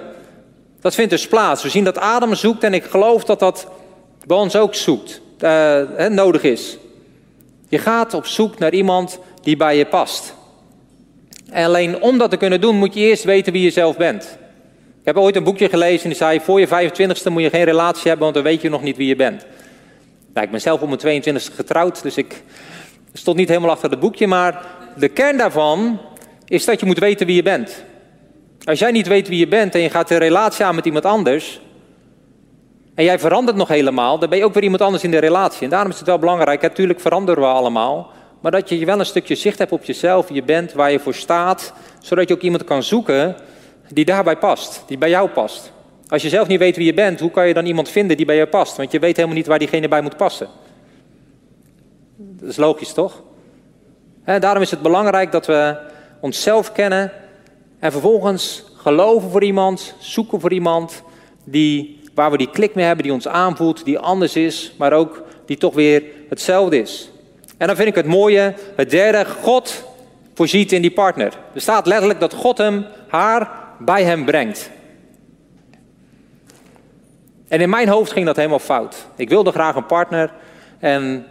[SPEAKER 1] dat vindt dus plaats. We zien dat Adam zoekt en ik geloof dat dat bij ons ook zoekt, uh, nodig is. Je gaat op zoek naar iemand die bij je past. En alleen om dat te kunnen doen, moet je eerst weten wie je zelf bent. Ik heb ooit een boekje gelezen en die zei: Voor je 25ste moet je geen relatie hebben, want dan weet je nog niet wie je bent. Nou, ik ben zelf om mijn 22ste getrouwd, dus ik stond niet helemaal achter het boekje. Maar de kern daarvan is dat je moet weten wie je bent. Als jij niet weet wie je bent en je gaat een relatie aan met iemand anders. en jij verandert nog helemaal, dan ben je ook weer iemand anders in de relatie. En daarom is het wel belangrijk, natuurlijk veranderen we allemaal. Maar dat je wel een stukje zicht hebt op jezelf, je bent, waar je voor staat. Zodat je ook iemand kan zoeken die daarbij past, die bij jou past. Als je zelf niet weet wie je bent, hoe kan je dan iemand vinden die bij jou past? Want je weet helemaal niet waar diegene bij moet passen. Dat is logisch, toch? Daarom is het belangrijk dat we onszelf kennen en vervolgens geloven voor iemand, zoeken voor iemand die, waar we die klik mee hebben, die ons aanvoelt, die anders is, maar ook die toch weer hetzelfde is. En dan vind ik het mooie, het derde, God voorziet in die partner. Er staat letterlijk dat God hem, haar bij hem brengt. En in mijn hoofd ging dat helemaal fout. Ik wilde graag een partner en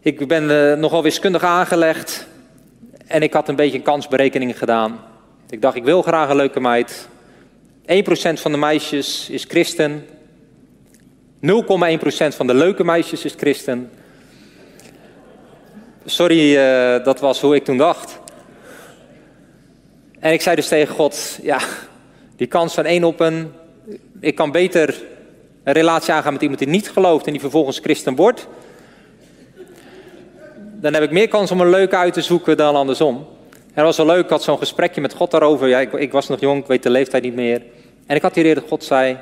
[SPEAKER 1] ik ben uh, nogal wiskundig aangelegd. En ik had een beetje een kansberekening gedaan. Ik dacht, ik wil graag een leuke meid. 1% van de meisjes is christen. 0,1% van de leuke meisjes is christen. Sorry, uh, dat was hoe ik toen dacht. En ik zei dus tegen God, ja, die kans van één op een... Ik kan beter een relatie aangaan met iemand die niet gelooft en die vervolgens christen wordt. Dan heb ik meer kans om een leuke uit te zoeken dan andersom. En dat was wel leuk, ik had zo'n gesprekje met God daarover. Ja, ik, ik, was nog jong, ik weet de leeftijd niet meer. En ik had hier dat God zei...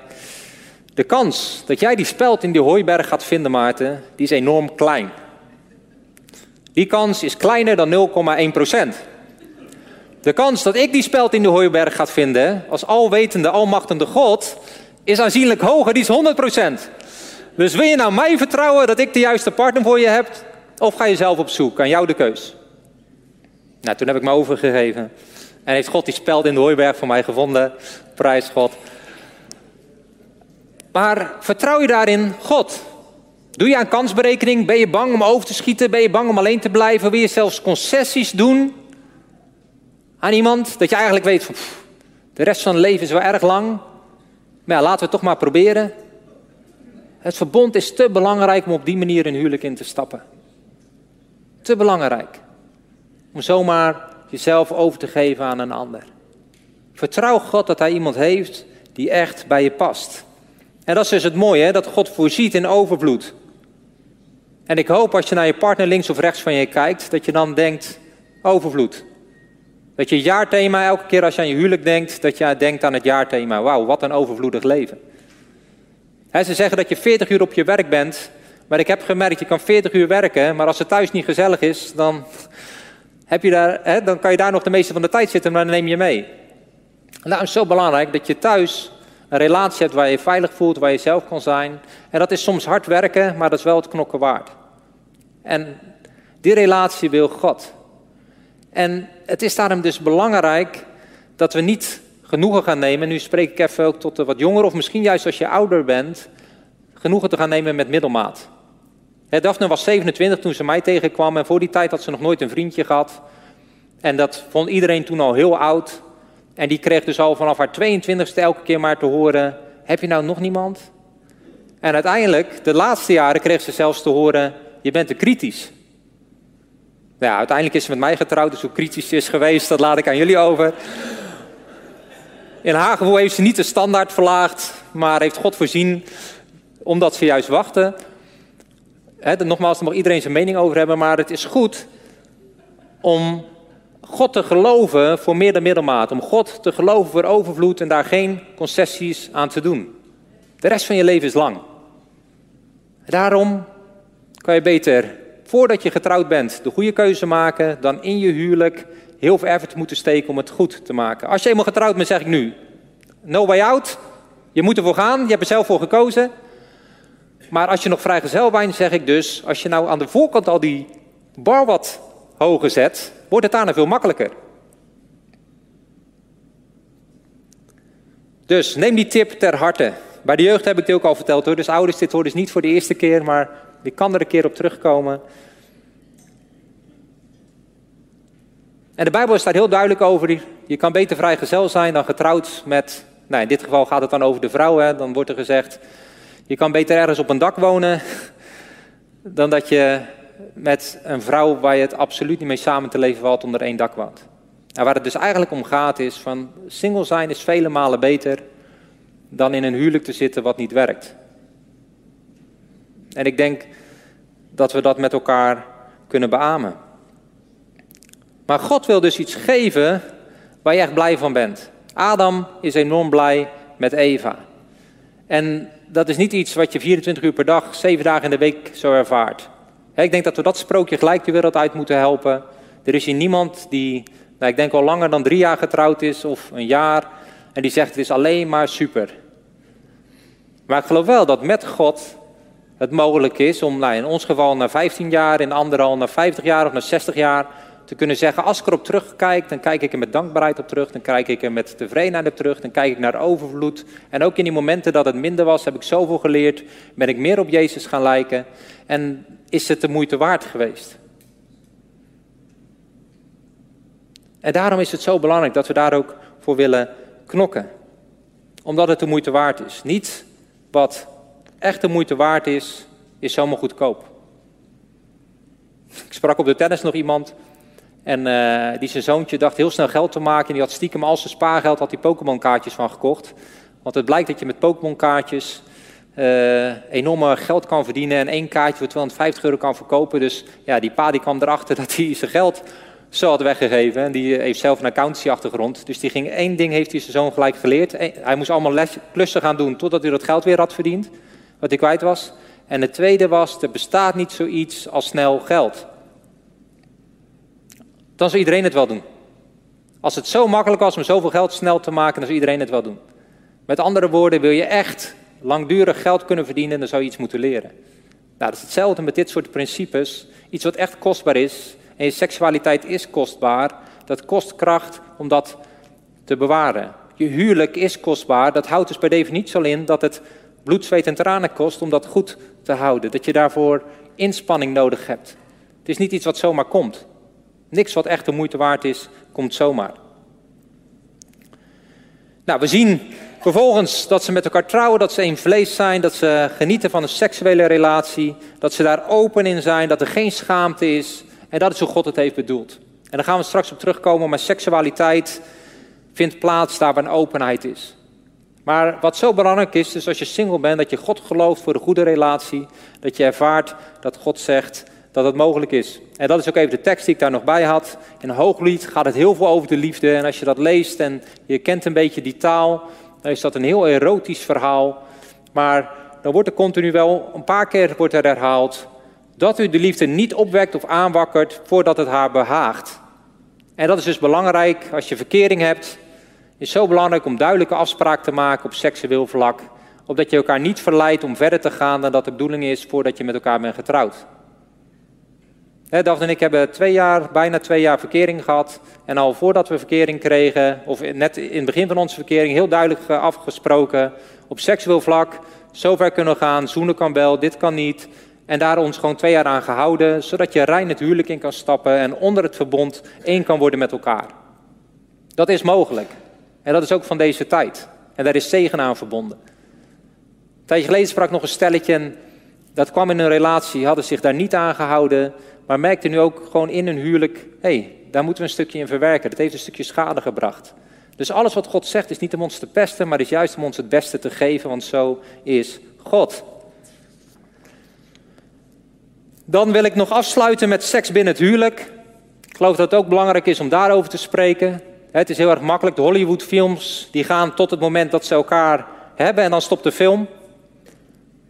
[SPEAKER 1] De kans dat jij die speld in die hooiberg gaat vinden, Maarten, die is enorm klein. Die kans is kleiner dan 0,1 procent. De kans dat ik die speld in de hooiberg gaat vinden, als alwetende, almachtende God, is aanzienlijk hoger, die is 100%. Dus wil je nou mij vertrouwen dat ik de juiste partner voor je heb, of ga je zelf op zoek? Aan jou de keus. Nou, toen heb ik me overgegeven. En heeft God die speld in de hooiberg voor mij gevonden. Prijs God. Maar vertrouw je daarin God? Doe je aan kansberekening? Ben je bang om over te schieten? Ben je bang om alleen te blijven? Wil je zelfs concessies doen? aan iemand dat je eigenlijk weet van de rest van het leven is wel erg lang. Maar laten we toch maar proberen. Het verbond is te belangrijk om op die manier een huwelijk in te stappen. Te belangrijk. Om zomaar jezelf over te geven aan een ander. Vertrouw God dat hij iemand heeft die echt bij je past. En dat is dus het mooie, hè? dat God voorziet in overvloed. En ik hoop als je naar je partner links of rechts van je kijkt, dat je dan denkt, overvloed. Dat je jaarthema elke keer als je aan je huwelijk denkt, dat je denkt aan het jaarthema. Wauw, wat een overvloedig leven. ze zeggen dat je 40 uur op je werk bent, maar ik heb gemerkt, je kan 40 uur werken, maar als het thuis niet gezellig is, dan, heb je daar, dan kan je daar nog de meeste van de tijd zitten, maar dan neem je mee. Nou, het is zo belangrijk dat je thuis een relatie hebt waar je veilig voelt, waar je zelf kan zijn. En dat is soms hard werken, maar dat is wel het knokken waard. En die relatie wil God. En het is daarom dus belangrijk dat we niet genoegen gaan nemen. Nu spreek ik even ook tot de wat jongeren, of misschien juist als je ouder bent, genoegen te gaan nemen met middelmaat. Daphne was 27 toen ze mij tegenkwam en voor die tijd had ze nog nooit een vriendje gehad. En dat vond iedereen toen al heel oud. En die kreeg dus al vanaf haar 22ste elke keer maar te horen: Heb je nou nog niemand? En uiteindelijk, de laatste jaren, kreeg ze zelfs te horen: Je bent te kritisch. Nou ja, uiteindelijk is ze met mij getrouwd, dus hoe kritisch ze is geweest, dat laat ik aan jullie over. In haar gevoel heeft ze niet de standaard verlaagd, maar heeft God voorzien omdat ze juist wachten. Nogmaals, daar mag iedereen zijn mening over hebben, maar het is goed om God te geloven voor meer dan middelmaat. Om God te geloven voor overvloed en daar geen concessies aan te doen. De rest van je leven is lang. Daarom kan je beter, voordat je getrouwd bent, de goede keuze maken dan in je huwelijk heel veel effort moeten steken om het goed te maken. Als je eenmaal getrouwd bent, zeg ik nu, no way out. Je moet ervoor gaan, je hebt er zelf voor gekozen. Maar als je nog vrijgezel bent, zeg ik dus, als je nou aan de voorkant al die bar wat hoger zet, wordt het daarna veel makkelijker. Dus neem die tip ter harte. Bij de jeugd heb ik dit ook al verteld hoor. Dus ouders, dit hoort dus niet voor de eerste keer, maar ik kan er een keer op terugkomen. En de Bijbel staat heel duidelijk over. Je kan beter vrijgezel zijn dan getrouwd met. Nou, in dit geval gaat het dan over de vrouw. Hè. Dan wordt er gezegd: je kan beter ergens op een dak wonen. dan dat je met een vrouw waar je het absoluut niet mee samen te leven valt onder één dak woont. En waar het dus eigenlijk om gaat is van single zijn is vele malen beter dan in een huwelijk te zitten wat niet werkt. En ik denk dat we dat met elkaar kunnen beamen. Maar God wil dus iets geven waar je echt blij van bent. Adam is enorm blij met Eva. En dat is niet iets wat je 24 uur per dag, 7 dagen in de week zo ervaart. Ik denk dat we dat sprookje gelijk de wereld uit moeten helpen. Er is hier niemand die, nou, ik denk al langer dan drie jaar getrouwd is of een jaar. En die zegt het is alleen maar super. Maar ik geloof wel dat met God het mogelijk is om nou, in ons geval na 15 jaar, in anderen al na 50 jaar of na 60 jaar te kunnen zeggen, als ik erop terugkijk, dan kijk ik er met dankbaarheid op terug, dan kijk ik er met tevredenheid op terug, dan kijk ik naar overvloed. En ook in die momenten dat het minder was, heb ik zoveel geleerd, ben ik meer op Jezus gaan lijken en is het de moeite waard geweest. En daarom is het zo belangrijk dat we daar ook voor willen knokken. Omdat het de moeite waard is. Niet wat echt de moeite waard is, is zomaar goedkoop. Ik sprak op de tennis nog iemand en uh, die zijn zoontje dacht heel snel geld te maken. En die had stiekem al zijn spaargeld had die Pokémon kaartjes van gekocht. Want het blijkt dat je met Pokémon kaartjes uh, enorme geld kan verdienen. En één kaartje voor 250 euro kan verkopen. Dus ja, die pa die kwam erachter dat hij zijn geld zo had weggegeven. En die heeft zelf een accountancy achtergrond. Dus die ging één ding heeft hij zijn zoon gelijk geleerd. Hij moest allemaal klussen gaan doen totdat hij dat geld weer had verdiend. Wat hij kwijt was. En het tweede was, er bestaat niet zoiets als snel geld dan zou iedereen het wel doen. Als het zo makkelijk was om zoveel geld snel te maken, dan zou iedereen het wel doen. Met andere woorden, wil je echt langdurig geld kunnen verdienen, dan zou je iets moeten leren. Nou, dat is hetzelfde met dit soort principes. Iets wat echt kostbaar is, en je seksualiteit is kostbaar, dat kost kracht om dat te bewaren. Je huwelijk is kostbaar, dat houdt dus per definitie al in dat het bloed, zweet en tranen kost om dat goed te houden. Dat je daarvoor inspanning nodig hebt. Het is niet iets wat zomaar komt. Niks wat echt de moeite waard is, komt zomaar. Nou, we zien vervolgens dat ze met elkaar trouwen, dat ze één vlees zijn, dat ze genieten van een seksuele relatie, dat ze daar open in zijn, dat er geen schaamte is en dat is hoe God het heeft bedoeld. En daar gaan we straks op terugkomen, maar seksualiteit vindt plaats daar waar een openheid is. Maar wat zo belangrijk is, dus als je single bent, dat je God gelooft voor een goede relatie, dat je ervaart dat God zegt, dat het mogelijk is. En dat is ook even de tekst die ik daar nog bij had. In Hooglied gaat het heel veel over de liefde. En als je dat leest en je kent een beetje die taal, dan is dat een heel erotisch verhaal. Maar dan wordt er continu wel, een paar keer wordt er herhaald, dat u de liefde niet opwekt of aanwakkert voordat het haar behaagt. En dat is dus belangrijk als je verkering hebt. is zo belangrijk om duidelijke afspraken te maken op seksueel vlak. Opdat je elkaar niet verleidt om verder te gaan dan dat de bedoeling is voordat je met elkaar bent getrouwd. Daphne en ik hebben twee jaar, bijna twee jaar verkering gehad. En al voordat we verkering kregen, of net in het begin van onze verkering, heel duidelijk afgesproken op seksueel vlak. Zover kunnen we gaan, zoenen kan wel, dit kan niet. En daar ons gewoon twee jaar aan gehouden, zodat je rein het huwelijk in kan stappen en onder het verbond één kan worden met elkaar. Dat is mogelijk. En dat is ook van deze tijd. En daar is zegen aan verbonden. Een tijdje geleden sprak nog een stelletje dat kwam in een relatie, hadden zich daar niet aan gehouden maar merkte nu ook gewoon in een huwelijk, hey, daar moeten we een stukje in verwerken. Dat heeft een stukje schade gebracht. Dus alles wat God zegt is niet om ons te pesten, maar is juist om ons het beste te geven, want zo is God. Dan wil ik nog afsluiten met seks binnen het huwelijk. Ik geloof dat het ook belangrijk is om daarover te spreken. Het is heel erg makkelijk. De Hollywoodfilms die gaan tot het moment dat ze elkaar hebben en dan stopt de film.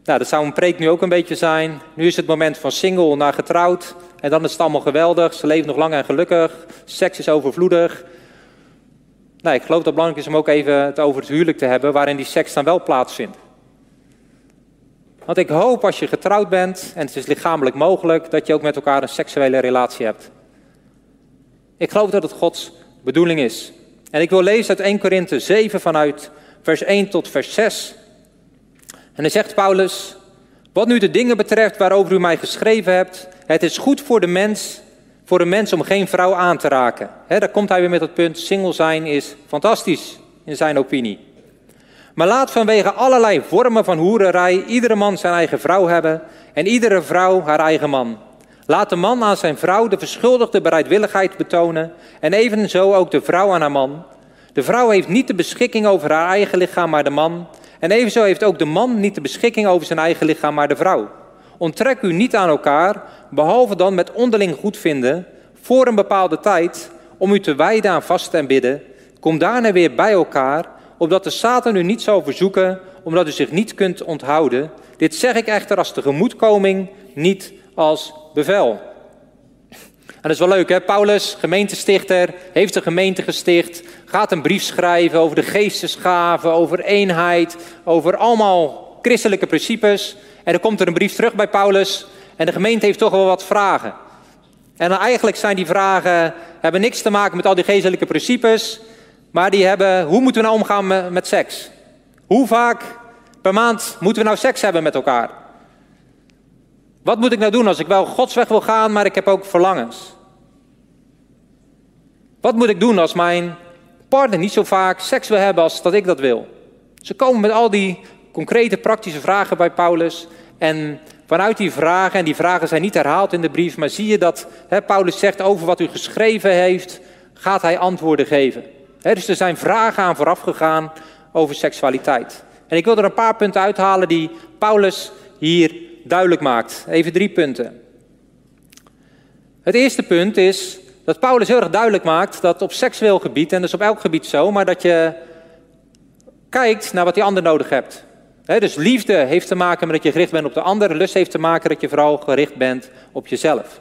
[SPEAKER 1] Nou, dat zou een preek nu ook een beetje zijn. Nu is het moment van single naar getrouwd. En dan is het allemaal geweldig. Ze leven nog lang en gelukkig. Seks is overvloedig. Nou, ik geloof dat het belangrijk is om ook even het over het huwelijk te hebben, waarin die seks dan wel plaatsvindt. Want ik hoop als je getrouwd bent en het is lichamelijk mogelijk, dat je ook met elkaar een seksuele relatie hebt. Ik geloof dat het Gods bedoeling is. En ik wil lezen uit 1 Korinthe 7 vanuit vers 1 tot vers 6. En dan zegt Paulus, wat nu de dingen betreft waarover u mij geschreven hebt, het is goed voor de mens, voor een mens om geen vrouw aan te raken. He, daar komt hij weer met het punt, single zijn is fantastisch in zijn opinie. Maar laat vanwege allerlei vormen van hoererij iedere man zijn eigen vrouw hebben en iedere vrouw haar eigen man. Laat de man aan zijn vrouw de verschuldigde bereidwilligheid betonen en evenzo ook de vrouw aan haar man. De vrouw heeft niet de beschikking over haar eigen lichaam, maar de man. En evenzo heeft ook de man niet de beschikking over zijn eigen lichaam, maar de vrouw. Onttrek u niet aan elkaar, behalve dan met onderling goedvinden, voor een bepaalde tijd, om u te wijden aan vasten en bidden. Kom daarna weer bij elkaar, opdat de Satan u niet zal verzoeken, omdat u zich niet kunt onthouden. Dit zeg ik echter als tegemoetkoming, niet als bevel. En dat is wel leuk, hè? Paulus, gemeentestichter, heeft een gemeente gesticht, gaat een brief schrijven over de geestesgaven, over eenheid, over allemaal christelijke principes. En dan komt er een brief terug bij Paulus en de gemeente heeft toch wel wat vragen. En eigenlijk zijn die vragen, hebben niks te maken met al die geestelijke principes, maar die hebben, hoe moeten we nou omgaan met seks? Hoe vaak per maand moeten we nou seks hebben met elkaar? Wat moet ik nou doen als ik wel Gods weg wil gaan, maar ik heb ook verlangens? Wat moet ik doen als mijn partner niet zo vaak seks wil hebben als dat ik dat wil? Ze komen met al die concrete praktische vragen bij Paulus. En vanuit die vragen, en die vragen zijn niet herhaald in de brief, maar zie je dat Paulus zegt over wat u geschreven heeft, gaat hij antwoorden geven. dus er zijn vragen aan vooraf gegaan over seksualiteit. En ik wil er een paar punten uithalen die Paulus hier duidelijk maakt. Even drie punten. Het eerste punt is dat Paulus heel erg duidelijk maakt dat op seksueel gebied, en is op elk gebied zo, maar dat je kijkt naar wat die ander nodig hebt. dus liefde heeft te maken met dat je gericht bent op de ander. Lust heeft te maken dat je vooral gericht bent op jezelf.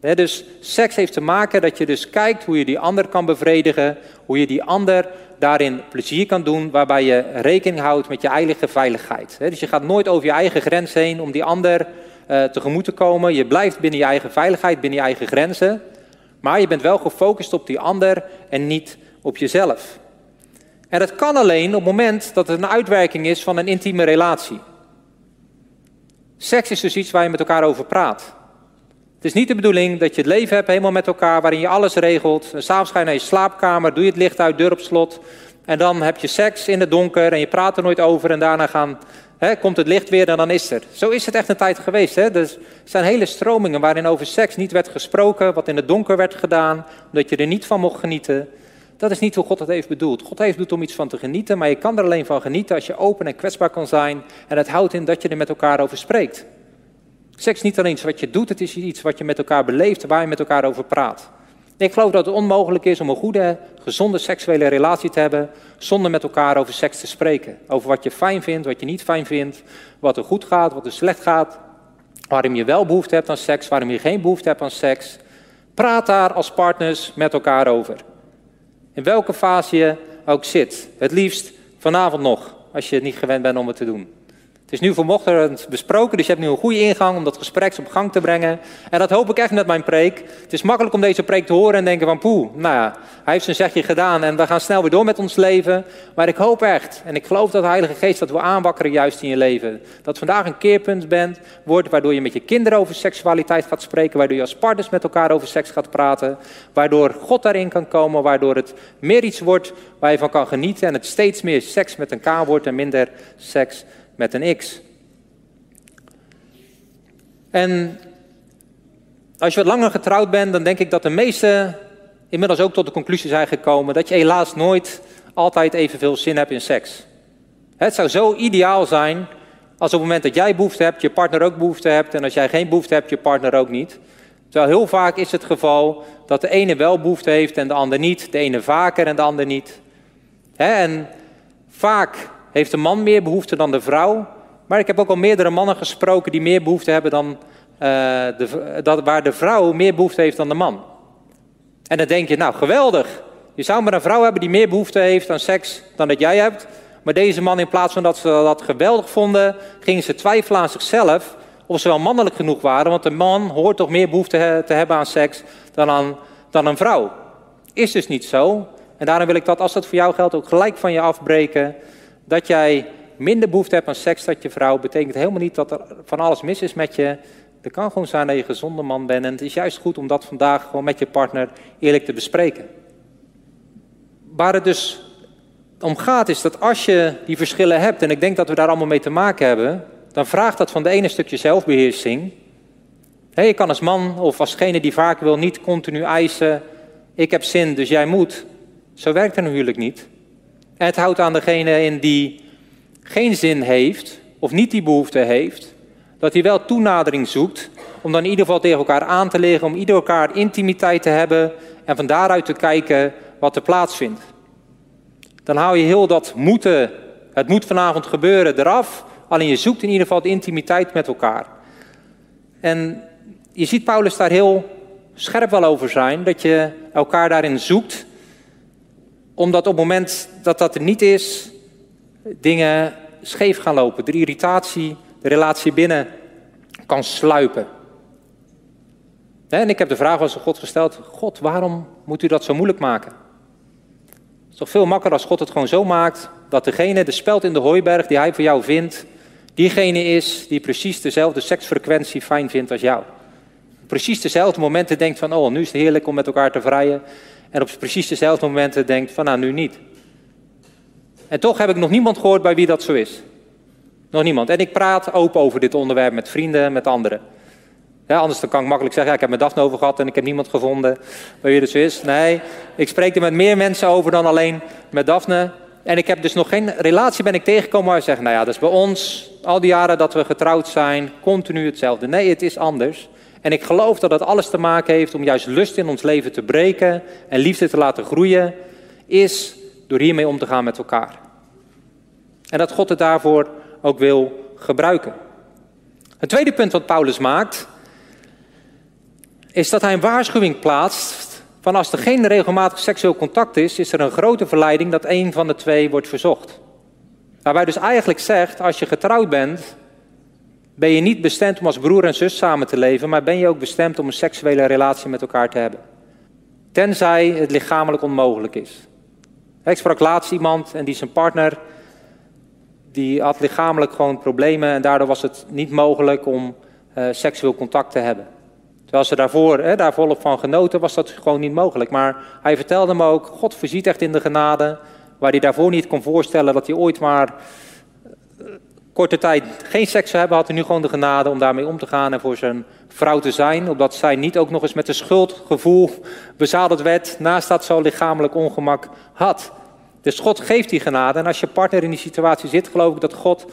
[SPEAKER 1] dus seks heeft te maken dat je dus kijkt hoe je die ander kan bevredigen. Hoe je die ander daarin plezier kan doen. Waarbij je rekening houdt met je eigen veiligheid. dus je gaat nooit over je eigen grens heen om die ander uh, tegemoet te komen. Je blijft binnen je eigen veiligheid, binnen je eigen grenzen. Maar je bent wel gefocust op die ander en niet op jezelf. En dat kan alleen op het moment dat het een uitwerking is van een intieme relatie. Seks is dus iets waar je met elkaar over praat. Het is niet de bedoeling dat je het leven hebt helemaal met elkaar, waarin je alles regelt. S'avonds ga je naar je slaapkamer, doe je het licht uit, deur op slot. En dan heb je seks in het donker en je praat er nooit over. En daarna gaan, komt het licht weer en dan is er. Zo is het echt een tijd geweest. Dus er zijn hele stromingen waarin over seks niet werd gesproken, wat in het donker werd gedaan, omdat je er niet van mocht genieten. Dat is niet hoe God het heeft bedoeld. God heeft bedoeld om iets van te genieten, maar je kan er alleen van genieten als je open en kwetsbaar kan zijn. En het houdt in dat je er met elkaar over spreekt. Seks is niet alleen iets wat je doet, het is iets wat je met elkaar beleeft, waar je met elkaar over praat. Ik geloof dat het onmogelijk is om een goede, gezonde seksuele relatie te hebben zonder met elkaar over seks te spreken. Over wat je fijn vindt, wat je niet fijn vindt, wat er goed gaat, wat er slecht gaat, waarom je wel behoefte hebt aan seks, waarom je geen behoefte hebt aan seks. Praat daar als partners met elkaar over. In welke fase je ook zit. Het liefst vanavond nog, als je het niet gewend bent om het te doen. Het is nu vanochtend besproken, dus je hebt nu een goede ingang om dat gesprek op gang te brengen. En dat hoop ik echt met mijn preek. Het is makkelijk om deze preek te horen en denken van poeh, nou ja, hij heeft zijn zegje gedaan en we gaan snel weer door met ons leven. Maar ik hoop echt, en ik geloof dat de Heilige Geest dat wil aanwakkeren juist in je leven. Dat vandaag een keerpunt bent, wordt waardoor je met je kinderen over seksualiteit gaat spreken. Waardoor je als partners met elkaar over seks gaat praten. Waardoor God daarin kan komen, waardoor het meer iets wordt waar je van kan genieten. En het steeds meer seks met een wordt en minder seks met een X. En als je wat langer getrouwd bent, dan denk ik dat de meesten inmiddels ook tot de conclusie zijn gekomen dat je helaas nooit altijd evenveel zin hebt in seks. Het zou zo ideaal zijn als op het moment dat jij behoefte hebt, je partner ook behoefte hebt. En als jij geen behoefte hebt, je partner ook niet. Terwijl heel vaak is het geval dat de ene wel behoefte heeft en de ander niet. De ene vaker en de ander niet. en vaak heeft de man meer behoefte dan de vrouw. Maar ik heb ook al meerdere mannen gesproken die meer behoefte hebben dan uh, de, dat, waar de vrouw meer behoefte heeft dan de man. En dan denk je, nou geweldig. Je zou maar een vrouw hebben die meer behoefte heeft aan seks dan dat jij hebt. Maar deze man, in plaats van dat ze dat geweldig vonden, gingen ze twijfelen aan zichzelf of ze wel mannelijk genoeg waren. Want een man hoort toch meer behoefte te hebben aan seks dan, aan, dan een vrouw. Is dus niet zo. En daarom wil ik dat, als dat voor jou geldt, ook gelijk van je afbreken. Dat jij minder behoefte hebt aan seks dan je vrouw, betekent helemaal niet dat er van alles mis is met je. Het kan gewoon zijn dat je een gezonde man bent. En het is juist goed om dat vandaag gewoon met je partner eerlijk te bespreken. Waar het dus om gaat is dat als je die verschillen hebt, en ik denk dat we daar allemaal mee te maken hebben, dan vraagt dat van de ene stukje zelfbeheersing. je kan als man of alsgene die vaak wil niet continu eisen, ik heb zin, dus jij moet. Zo werkt het natuurlijk niet. Het houdt aan degene in die geen zin heeft of niet die behoefte heeft, dat hij wel toenadering zoekt om dan in ieder geval tegen elkaar aan te leggen, om ieder elkaar intimiteit te hebben en van daaruit te kijken wat er plaatsvindt. Dan hou je heel dat moeten, het moet vanavond gebeuren, eraf. Alleen je zoekt in ieder geval de intimiteit met elkaar. En je ziet Paulus daar heel scherp wel over zijn, dat je elkaar daarin zoekt. Omdat op het moment dat dat er niet is, dingen scheef gaan lopen. De irritatie, de relatie binnen kan sluipen. En ik heb de vraag als God gesteld: God, waarom moet u dat zo moeilijk maken? Het is toch veel makkelijker als God het gewoon zo maakt dat degene, de speld in de hooiberg die hij voor jou vindt, diegene is die precies dezelfde seksfrequentie fijn vindt als jou. Precies dezelfde momenten denkt van, oh, nu is het heerlijk om met elkaar te vrijen. En op precies dezelfde momenten denkt van, nou, nu niet. En toch heb ik nog niemand gehoord bij wie dat zo is. Nog niemand. En ik praat open over dit onderwerp met vrienden, met anderen. Anders dan kan ik makkelijk zeggen, ja, ik heb met Daphne over gehad en ik heb niemand gevonden bij wie dat zo is. Nee, ik spreek er met meer mensen over dan alleen met Daphne. En ik heb dus nog geen relatie ben ik tegengekomen waar je zegt, nou ja, dat is bij ons al die jaren dat we getrouwd zijn, continu hetzelfde. Nee, het is anders. En ik geloof dat het alles te maken heeft om juist lust in ons leven te breken en liefde te laten groeien, is door hiermee om te gaan met elkaar. En dat God het daarvoor ook wil gebruiken. Het tweede punt wat Paulus maakt, is dat hij een waarschuwing plaatst van als er geen regelmatig seksueel contact is, is er een grote verleiding dat een van de twee wordt verzocht. Waarbij dus eigenlijk zegt, als je getrouwd bent, ben je niet bestemd om als broer en zus samen te leven, maar ben je ook bestemd om een seksuele relatie met elkaar te hebben. Tenzij het lichamelijk onmogelijk is. Ik sprak laatst iemand en die zijn partner, die had lichamelijk gewoon problemen en daardoor was het niet mogelijk om uh, seksueel contact te hebben. Terwijl ze daarvoor, hè, daar volop van genoten, was dat gewoon niet mogelijk. Maar hij vertelde me ook, God voorziet echt in de genade, waar hij daarvoor niet kon voorstellen dat hij ooit maar korte tijd geen seks zou hebben, had hij nu gewoon de genade om daarmee om te gaan en voor zijn vrouw te zijn. Opdat zij niet ook nog eens met een schuldgevoel bezadeld werd, naast dat zo lichamelijk ongemak had. Dus God geeft die genade. En als je partner in die situatie zit, geloof ik dat God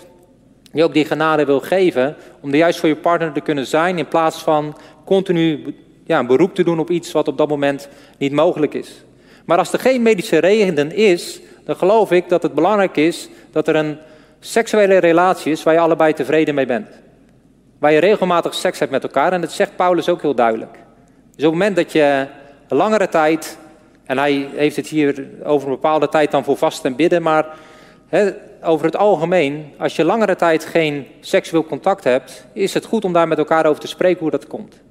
[SPEAKER 1] je ook die genade wil geven. Om er juist voor je partner te kunnen zijn. In plaats van continu ja, een beroep te doen op iets wat op dat moment niet mogelijk is. Maar als er geen medische reden is, dan geloof ik dat het belangrijk is dat er een seksuele relatie is waar je allebei tevreden mee bent. Waar je regelmatig seks hebt met elkaar. En dat zegt Paulus ook heel duidelijk. Dus op het moment dat je langere tijd en hij heeft het hier over een bepaalde tijd dan voor vast en bidden, maar over het algemeen, als je langere tijd geen seksueel contact hebt, is het goed om daar met elkaar over te spreken hoe dat komt.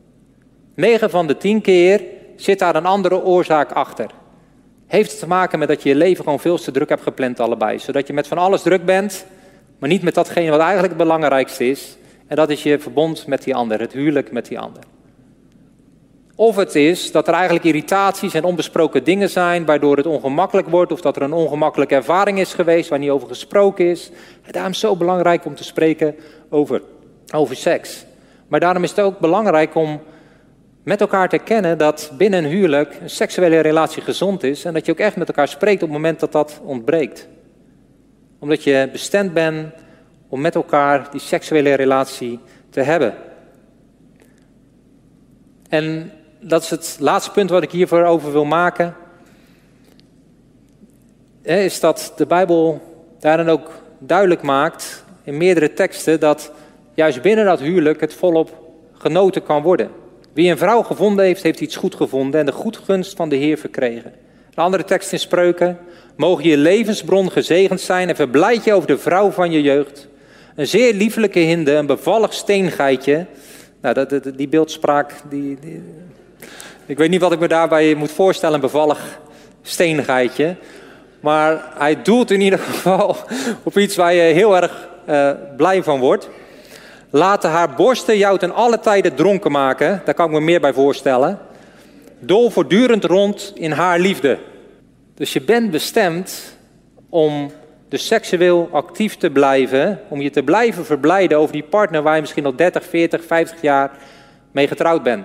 [SPEAKER 1] 9 van de 10 keer zit daar een andere oorzaak achter. Heeft het te maken met dat je je leven gewoon veel te druk hebt gepland allebei. Zodat je met van alles druk bent, maar niet met datgene wat eigenlijk het belangrijkste is. En dat is je verbond met die ander, het huwelijk met die ander. Of het is dat er eigenlijk irritaties en onbesproken dingen zijn waardoor het ongemakkelijk wordt. Of dat er een ongemakkelijke ervaring is geweest waar niet over gesproken is. Daarom is het zo belangrijk om te spreken over, over seks. Maar daarom is het ook belangrijk om met elkaar te kennen dat binnen een huwelijk een seksuele relatie gezond is. En dat je ook echt met elkaar spreekt op het moment dat dat ontbreekt. Omdat je bestemd bent om met elkaar die seksuele relatie te hebben. En dat is het laatste punt wat ik hiervoor over wil maken. Is dat de Bijbel daarin ook duidelijk maakt in meerdere teksten dat juist binnen dat huwelijk het volop genoten kan worden. Wie een vrouw gevonden heeft, heeft iets goed gevonden en de goedgunst van de Heer verkregen. Een andere tekst in Spreuken. Mogen je levensbron gezegend zijn en verblijd je over de vrouw van je jeugd. Een zeer liefelijke hinde, een bevallig steengeitje. Nou, dat, die beeldspraak, die, ik weet niet wat ik me daarbij moet voorstellen, een bevallig steengeitje. Maar hij doelt in ieder geval op iets waar je heel erg uh, blij van wordt. Laten haar borsten jou ten alle tijden dronken maken. Daar kan ik me meer bij voorstellen. Dol voortdurend rond in haar liefde. Dus je bent bestemd om dus seksueel actief te blijven. Om je te blijven verblijden over die partner waar je misschien al 30, 40, 50 jaar mee getrouwd bent.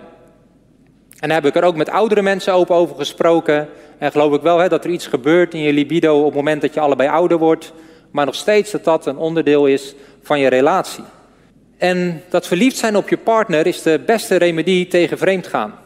[SPEAKER 1] En daar heb ik er ook met oudere mensen open over gesproken. En geloof ik wel hè, dat er iets gebeurt in je libido op het moment dat je allebei ouder wordt. Maar nog steeds dat dat een onderdeel is van je relatie. En dat verliefd zijn op je partner is de beste remedie tegen vreemd gaan.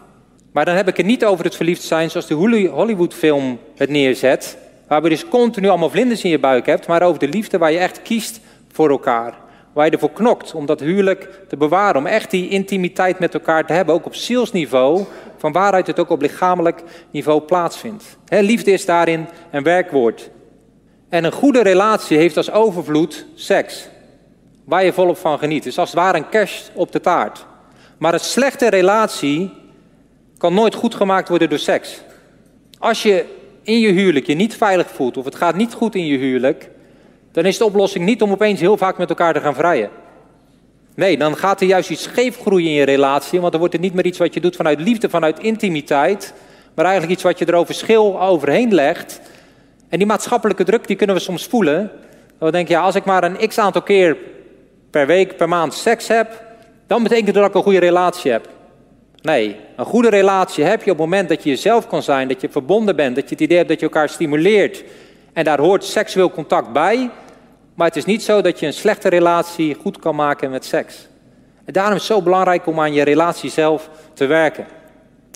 [SPEAKER 1] Maar dan heb ik het niet over het verliefd zijn zoals de Hollywoodfilm het neerzet. Waarbij je dus continu allemaal vlinders in je buik hebt. Maar over de liefde waar je echt kiest voor elkaar. Waar je ervoor knokt om dat huwelijk te bewaren. Om echt die intimiteit met elkaar te hebben. Ook op zielsniveau. Van waaruit het ook op lichamelijk niveau plaatsvindt. liefde is daarin een werkwoord. En een goede relatie heeft als overvloed seks. Waar je volop van geniet. Dus als het ware een kerst op de taart. Maar een slechte relatie kan nooit goed gemaakt worden door seks. Als je in je huwelijk je niet veilig voelt of het gaat niet goed in je huwelijk, dan is de oplossing niet om opeens heel vaak met elkaar te gaan vrijen. Nee, dan gaat er juist iets scheef groeien in je relatie, want dan wordt het niet meer iets wat je doet vanuit liefde, vanuit intimiteit, maar eigenlijk iets wat je er over schil overheen legt. En die maatschappelijke druk, die kunnen we soms voelen. Dan denk je, ja, als ik maar een x aantal keer per week, per maand seks heb, dan betekent dat ik een goede relatie heb. Nee, een goede relatie heb je op het moment dat je jezelf kan zijn, dat je verbonden bent, dat je het idee hebt dat je elkaar stimuleert. En daar hoort seksueel contact bij. Maar het is niet zo dat je een slechte relatie goed kan maken met seks. En daarom is het zo belangrijk om aan je relatie zelf te werken.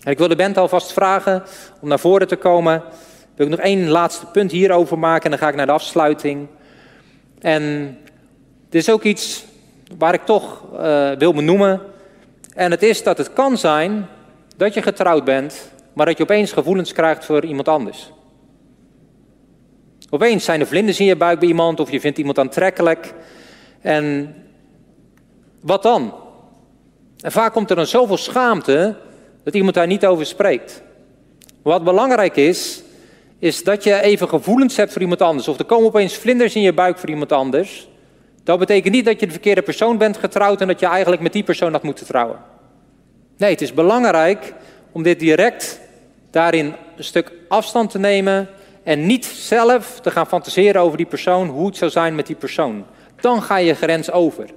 [SPEAKER 1] En ik wil de band alvast vragen om naar voren te komen. Wil ik nog één laatste punt hierover maken en dan ga ik naar de afsluiting. En dit is ook iets waar ik toch uh, wil benoemen. En het is dat het kan zijn dat je getrouwd bent, maar dat je opeens gevoelens krijgt voor iemand anders. Opeens zijn er vlinders in je buik bij iemand of je vindt iemand aantrekkelijk. En wat dan? En vaak komt er dan zoveel schaamte dat iemand daar niet over spreekt. Wat belangrijk is, is dat je even gevoelens hebt voor iemand anders. Of er komen opeens vlinders in je buik voor iemand anders. Dat betekent niet dat je de verkeerde persoon bent getrouwd en dat je eigenlijk met die persoon had moeten trouwen. Nee, het is belangrijk om dit direct daarin een stuk afstand te nemen en niet zelf te gaan fantaseren over die persoon, hoe het zou zijn met die persoon. Dan ga je grens over.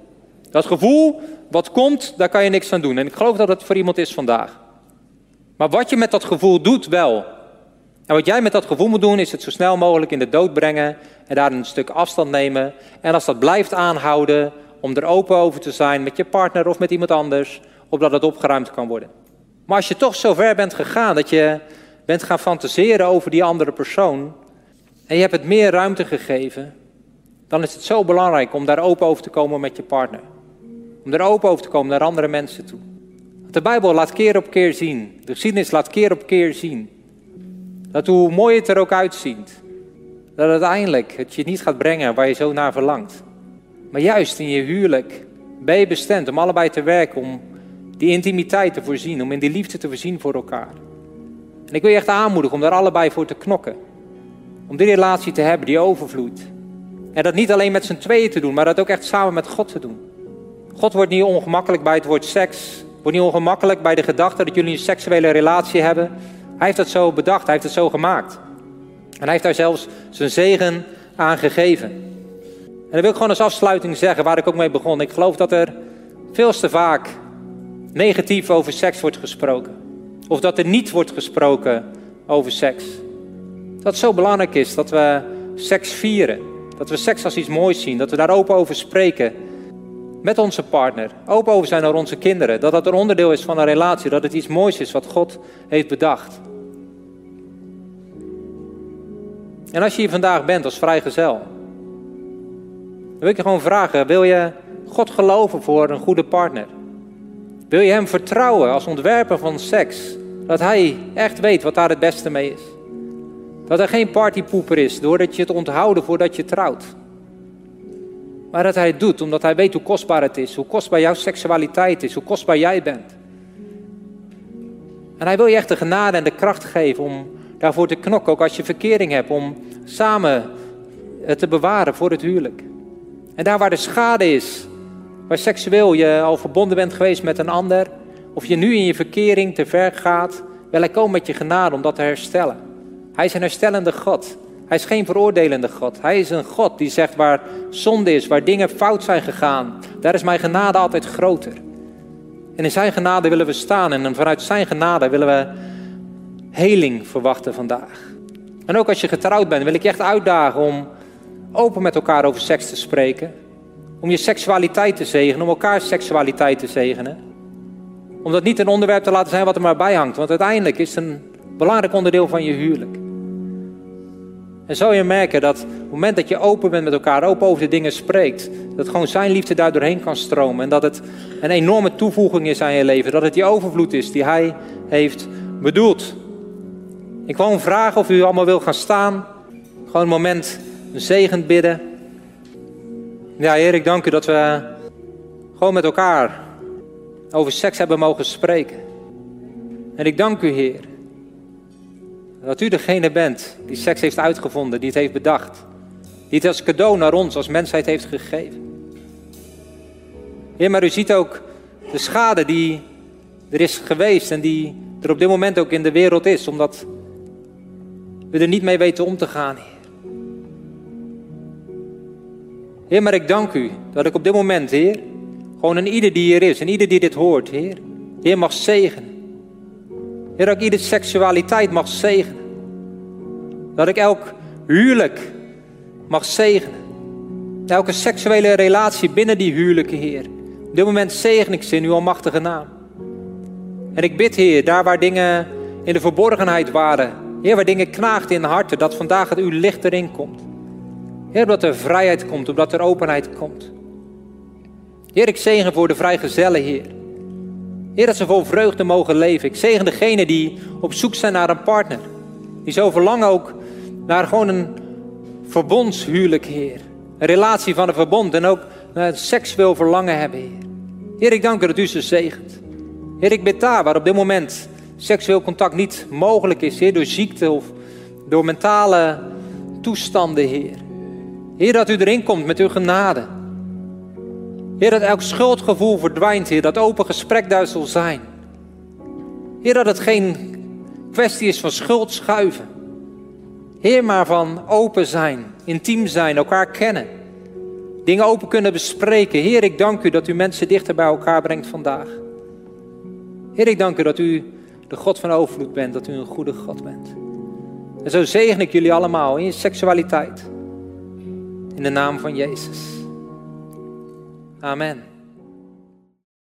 [SPEAKER 1] Dat gevoel wat komt, daar kan je niks aan doen. En ik geloof dat het voor iemand is vandaag. Maar wat je met dat gevoel doet, wel. En wat jij met dat gevoel moet doen, is het zo snel mogelijk in de dood brengen en daar een stuk afstand nemen. En als dat blijft aanhouden, om er open over te zijn met je partner of met iemand anders, opdat het opgeruimd kan worden. Maar als je toch zo ver bent gegaan dat je bent gaan fantaseren over die andere persoon en je hebt het meer ruimte gegeven, dan is het zo belangrijk om daar open over te komen met je partner. Om daar open over te komen naar andere mensen toe. De Bijbel laat keer op keer zien, de geschiedenis laat keer op keer zien, dat hoe mooi het er ook uitziet, dat uiteindelijk het je niet gaat brengen waar je zo naar verlangt. Maar juist in je huwelijk ben je bestemd om allebei te werken, om die intimiteit te voorzien, om in die liefde te voorzien voor elkaar. En ik wil je echt aanmoedigen om daar allebei voor te knokken. Om die relatie te hebben die overvloeit. En dat niet alleen met z'n tweeën te doen, maar dat ook echt samen met God te doen. God wordt niet ongemakkelijk bij het woord seks. Wordt niet ongemakkelijk bij de gedachte dat jullie een seksuele relatie hebben. Hij heeft dat zo bedacht, hij heeft het zo gemaakt. En hij heeft daar zelfs zijn zegen aan gegeven. En dat wil ik gewoon als afsluiting zeggen, waar ik ook mee begon. Ik geloof dat er veel te vaak negatief over seks wordt gesproken. Of dat er niet wordt gesproken over seks. Dat het zo belangrijk is dat we seks vieren. Dat we seks als iets moois zien. Dat we daar open over spreken. met onze partner, open over zijn naar onze kinderen, dat dat een onderdeel is van een relatie, dat het iets moois is wat God heeft bedacht. En als je hier vandaag bent als vrijgezel, dan wil ik je gewoon vragen, wil je God geloven voor een goede partner? Wil je Hem vertrouwen als ontwerper van seks? Dat Hij echt weet wat daar het beste mee is. Dat er geen partypoeper is doordat je het onthouden voordat je trouwt. Maar dat hij het doet omdat hij weet hoe kostbaar het is, hoe kostbaar jouw seksualiteit is, hoe kostbaar jij bent. En hij wil je echt de genade en de kracht geven om daarvoor te knokken, ook als je verkering hebt, om samen het te bewaren voor het huwelijk. En daar waar de schade is, waar seksueel je al verbonden bent geweest met een ander, of je nu in je verkering te ver gaat, wil hij komen met je genade om dat te herstellen. Hij is een herstellende God. Hij is geen veroordelende God. Hij is een God die zegt waar zonde is, waar dingen fout zijn gegaan. Daar is mijn genade altijd groter. En in zijn genade willen we staan en vanuit zijn genade willen we heling verwachten vandaag. En ook als je getrouwd bent, wil ik je echt uitdagen om open met elkaar over seks te spreken. Om je seksualiteit te zegenen, om elkaar seksualiteit te zegenen. Om dat niet een onderwerp te laten zijn wat er maar bij hangt. Want uiteindelijk is het een belangrijk onderdeel van je huwelijk. En zou je merken dat op het moment dat je open bent met elkaar, open over de dingen spreekt, dat gewoon zijn liefde daar doorheen kan stromen. En dat het een enorme toevoeging is aan je leven. Dat het die overvloed is die hij heeft bedoeld. Ik wil gewoon vragen of u allemaal wil gaan staan. Gewoon een moment een zegen bidden. Ja, Heer, ik dank u dat we gewoon met elkaar over seks hebben mogen spreken. En ik dank u, Heer, dat u degene bent die seks heeft uitgevonden, die het heeft bedacht. Die het als cadeau naar ons als mensheid heeft gegeven. Heer, maar u ziet ook de schade die er is geweest en die er op dit moment ook in de wereld is, omdat we er niet mee weten om te gaan, Heer. Heer, maar ik dank u dat ik op dit moment, Heer, gewoon een ieder die hier is en ieder die dit hoort, Heer, Heer mag zegenen. Heer, dat ik iedere seksualiteit mag zegenen. Dat ik elk huwelijk mag zegenen. Elke seksuele relatie binnen die huwelijken, Heer. Op dit moment zegen ik ze in uw almachtige naam. En ik bid, Heer, daar waar dingen in de verborgenheid waren. Heer, waar dingen knaagden in harten, dat vandaag het uw licht erin komt. Heer, dat er vrijheid komt, omdat er openheid komt. Heer, ik zegen voor de vrijgezellen, Heer. Heer, dat ze vol vreugde mogen leven. Ik zegen degenen die op zoek zijn naar een partner. Die zo verlangen ook naar gewoon een verbondshuwelijk, Heer. Een relatie van een verbond en ook een seksueel verlangen hebben, Heer. Heer, ik dank u dat u ze zegent. Heer, ik bid daar waar op dit moment seksueel contact niet mogelijk is, Heer, door ziekte of door mentale toestanden, Heer. Heer, dat u erin komt met uw genade. Heer, dat elk schuldgevoel verdwijnt, Heer, dat open gesprek daar zal zijn. Heer, dat het geen kwestie is van schuld schuiven. Heer, maar van open zijn, intiem zijn, elkaar kennen. Dingen open kunnen bespreken. Heer, ik dank u dat u mensen dichter bij elkaar brengt vandaag. Heer, ik dank u dat u de God van overvloed bent, dat u een goede God bent. En zo zegen ik jullie allemaal in je seksualiteit. In de naam van Jezus. Amen.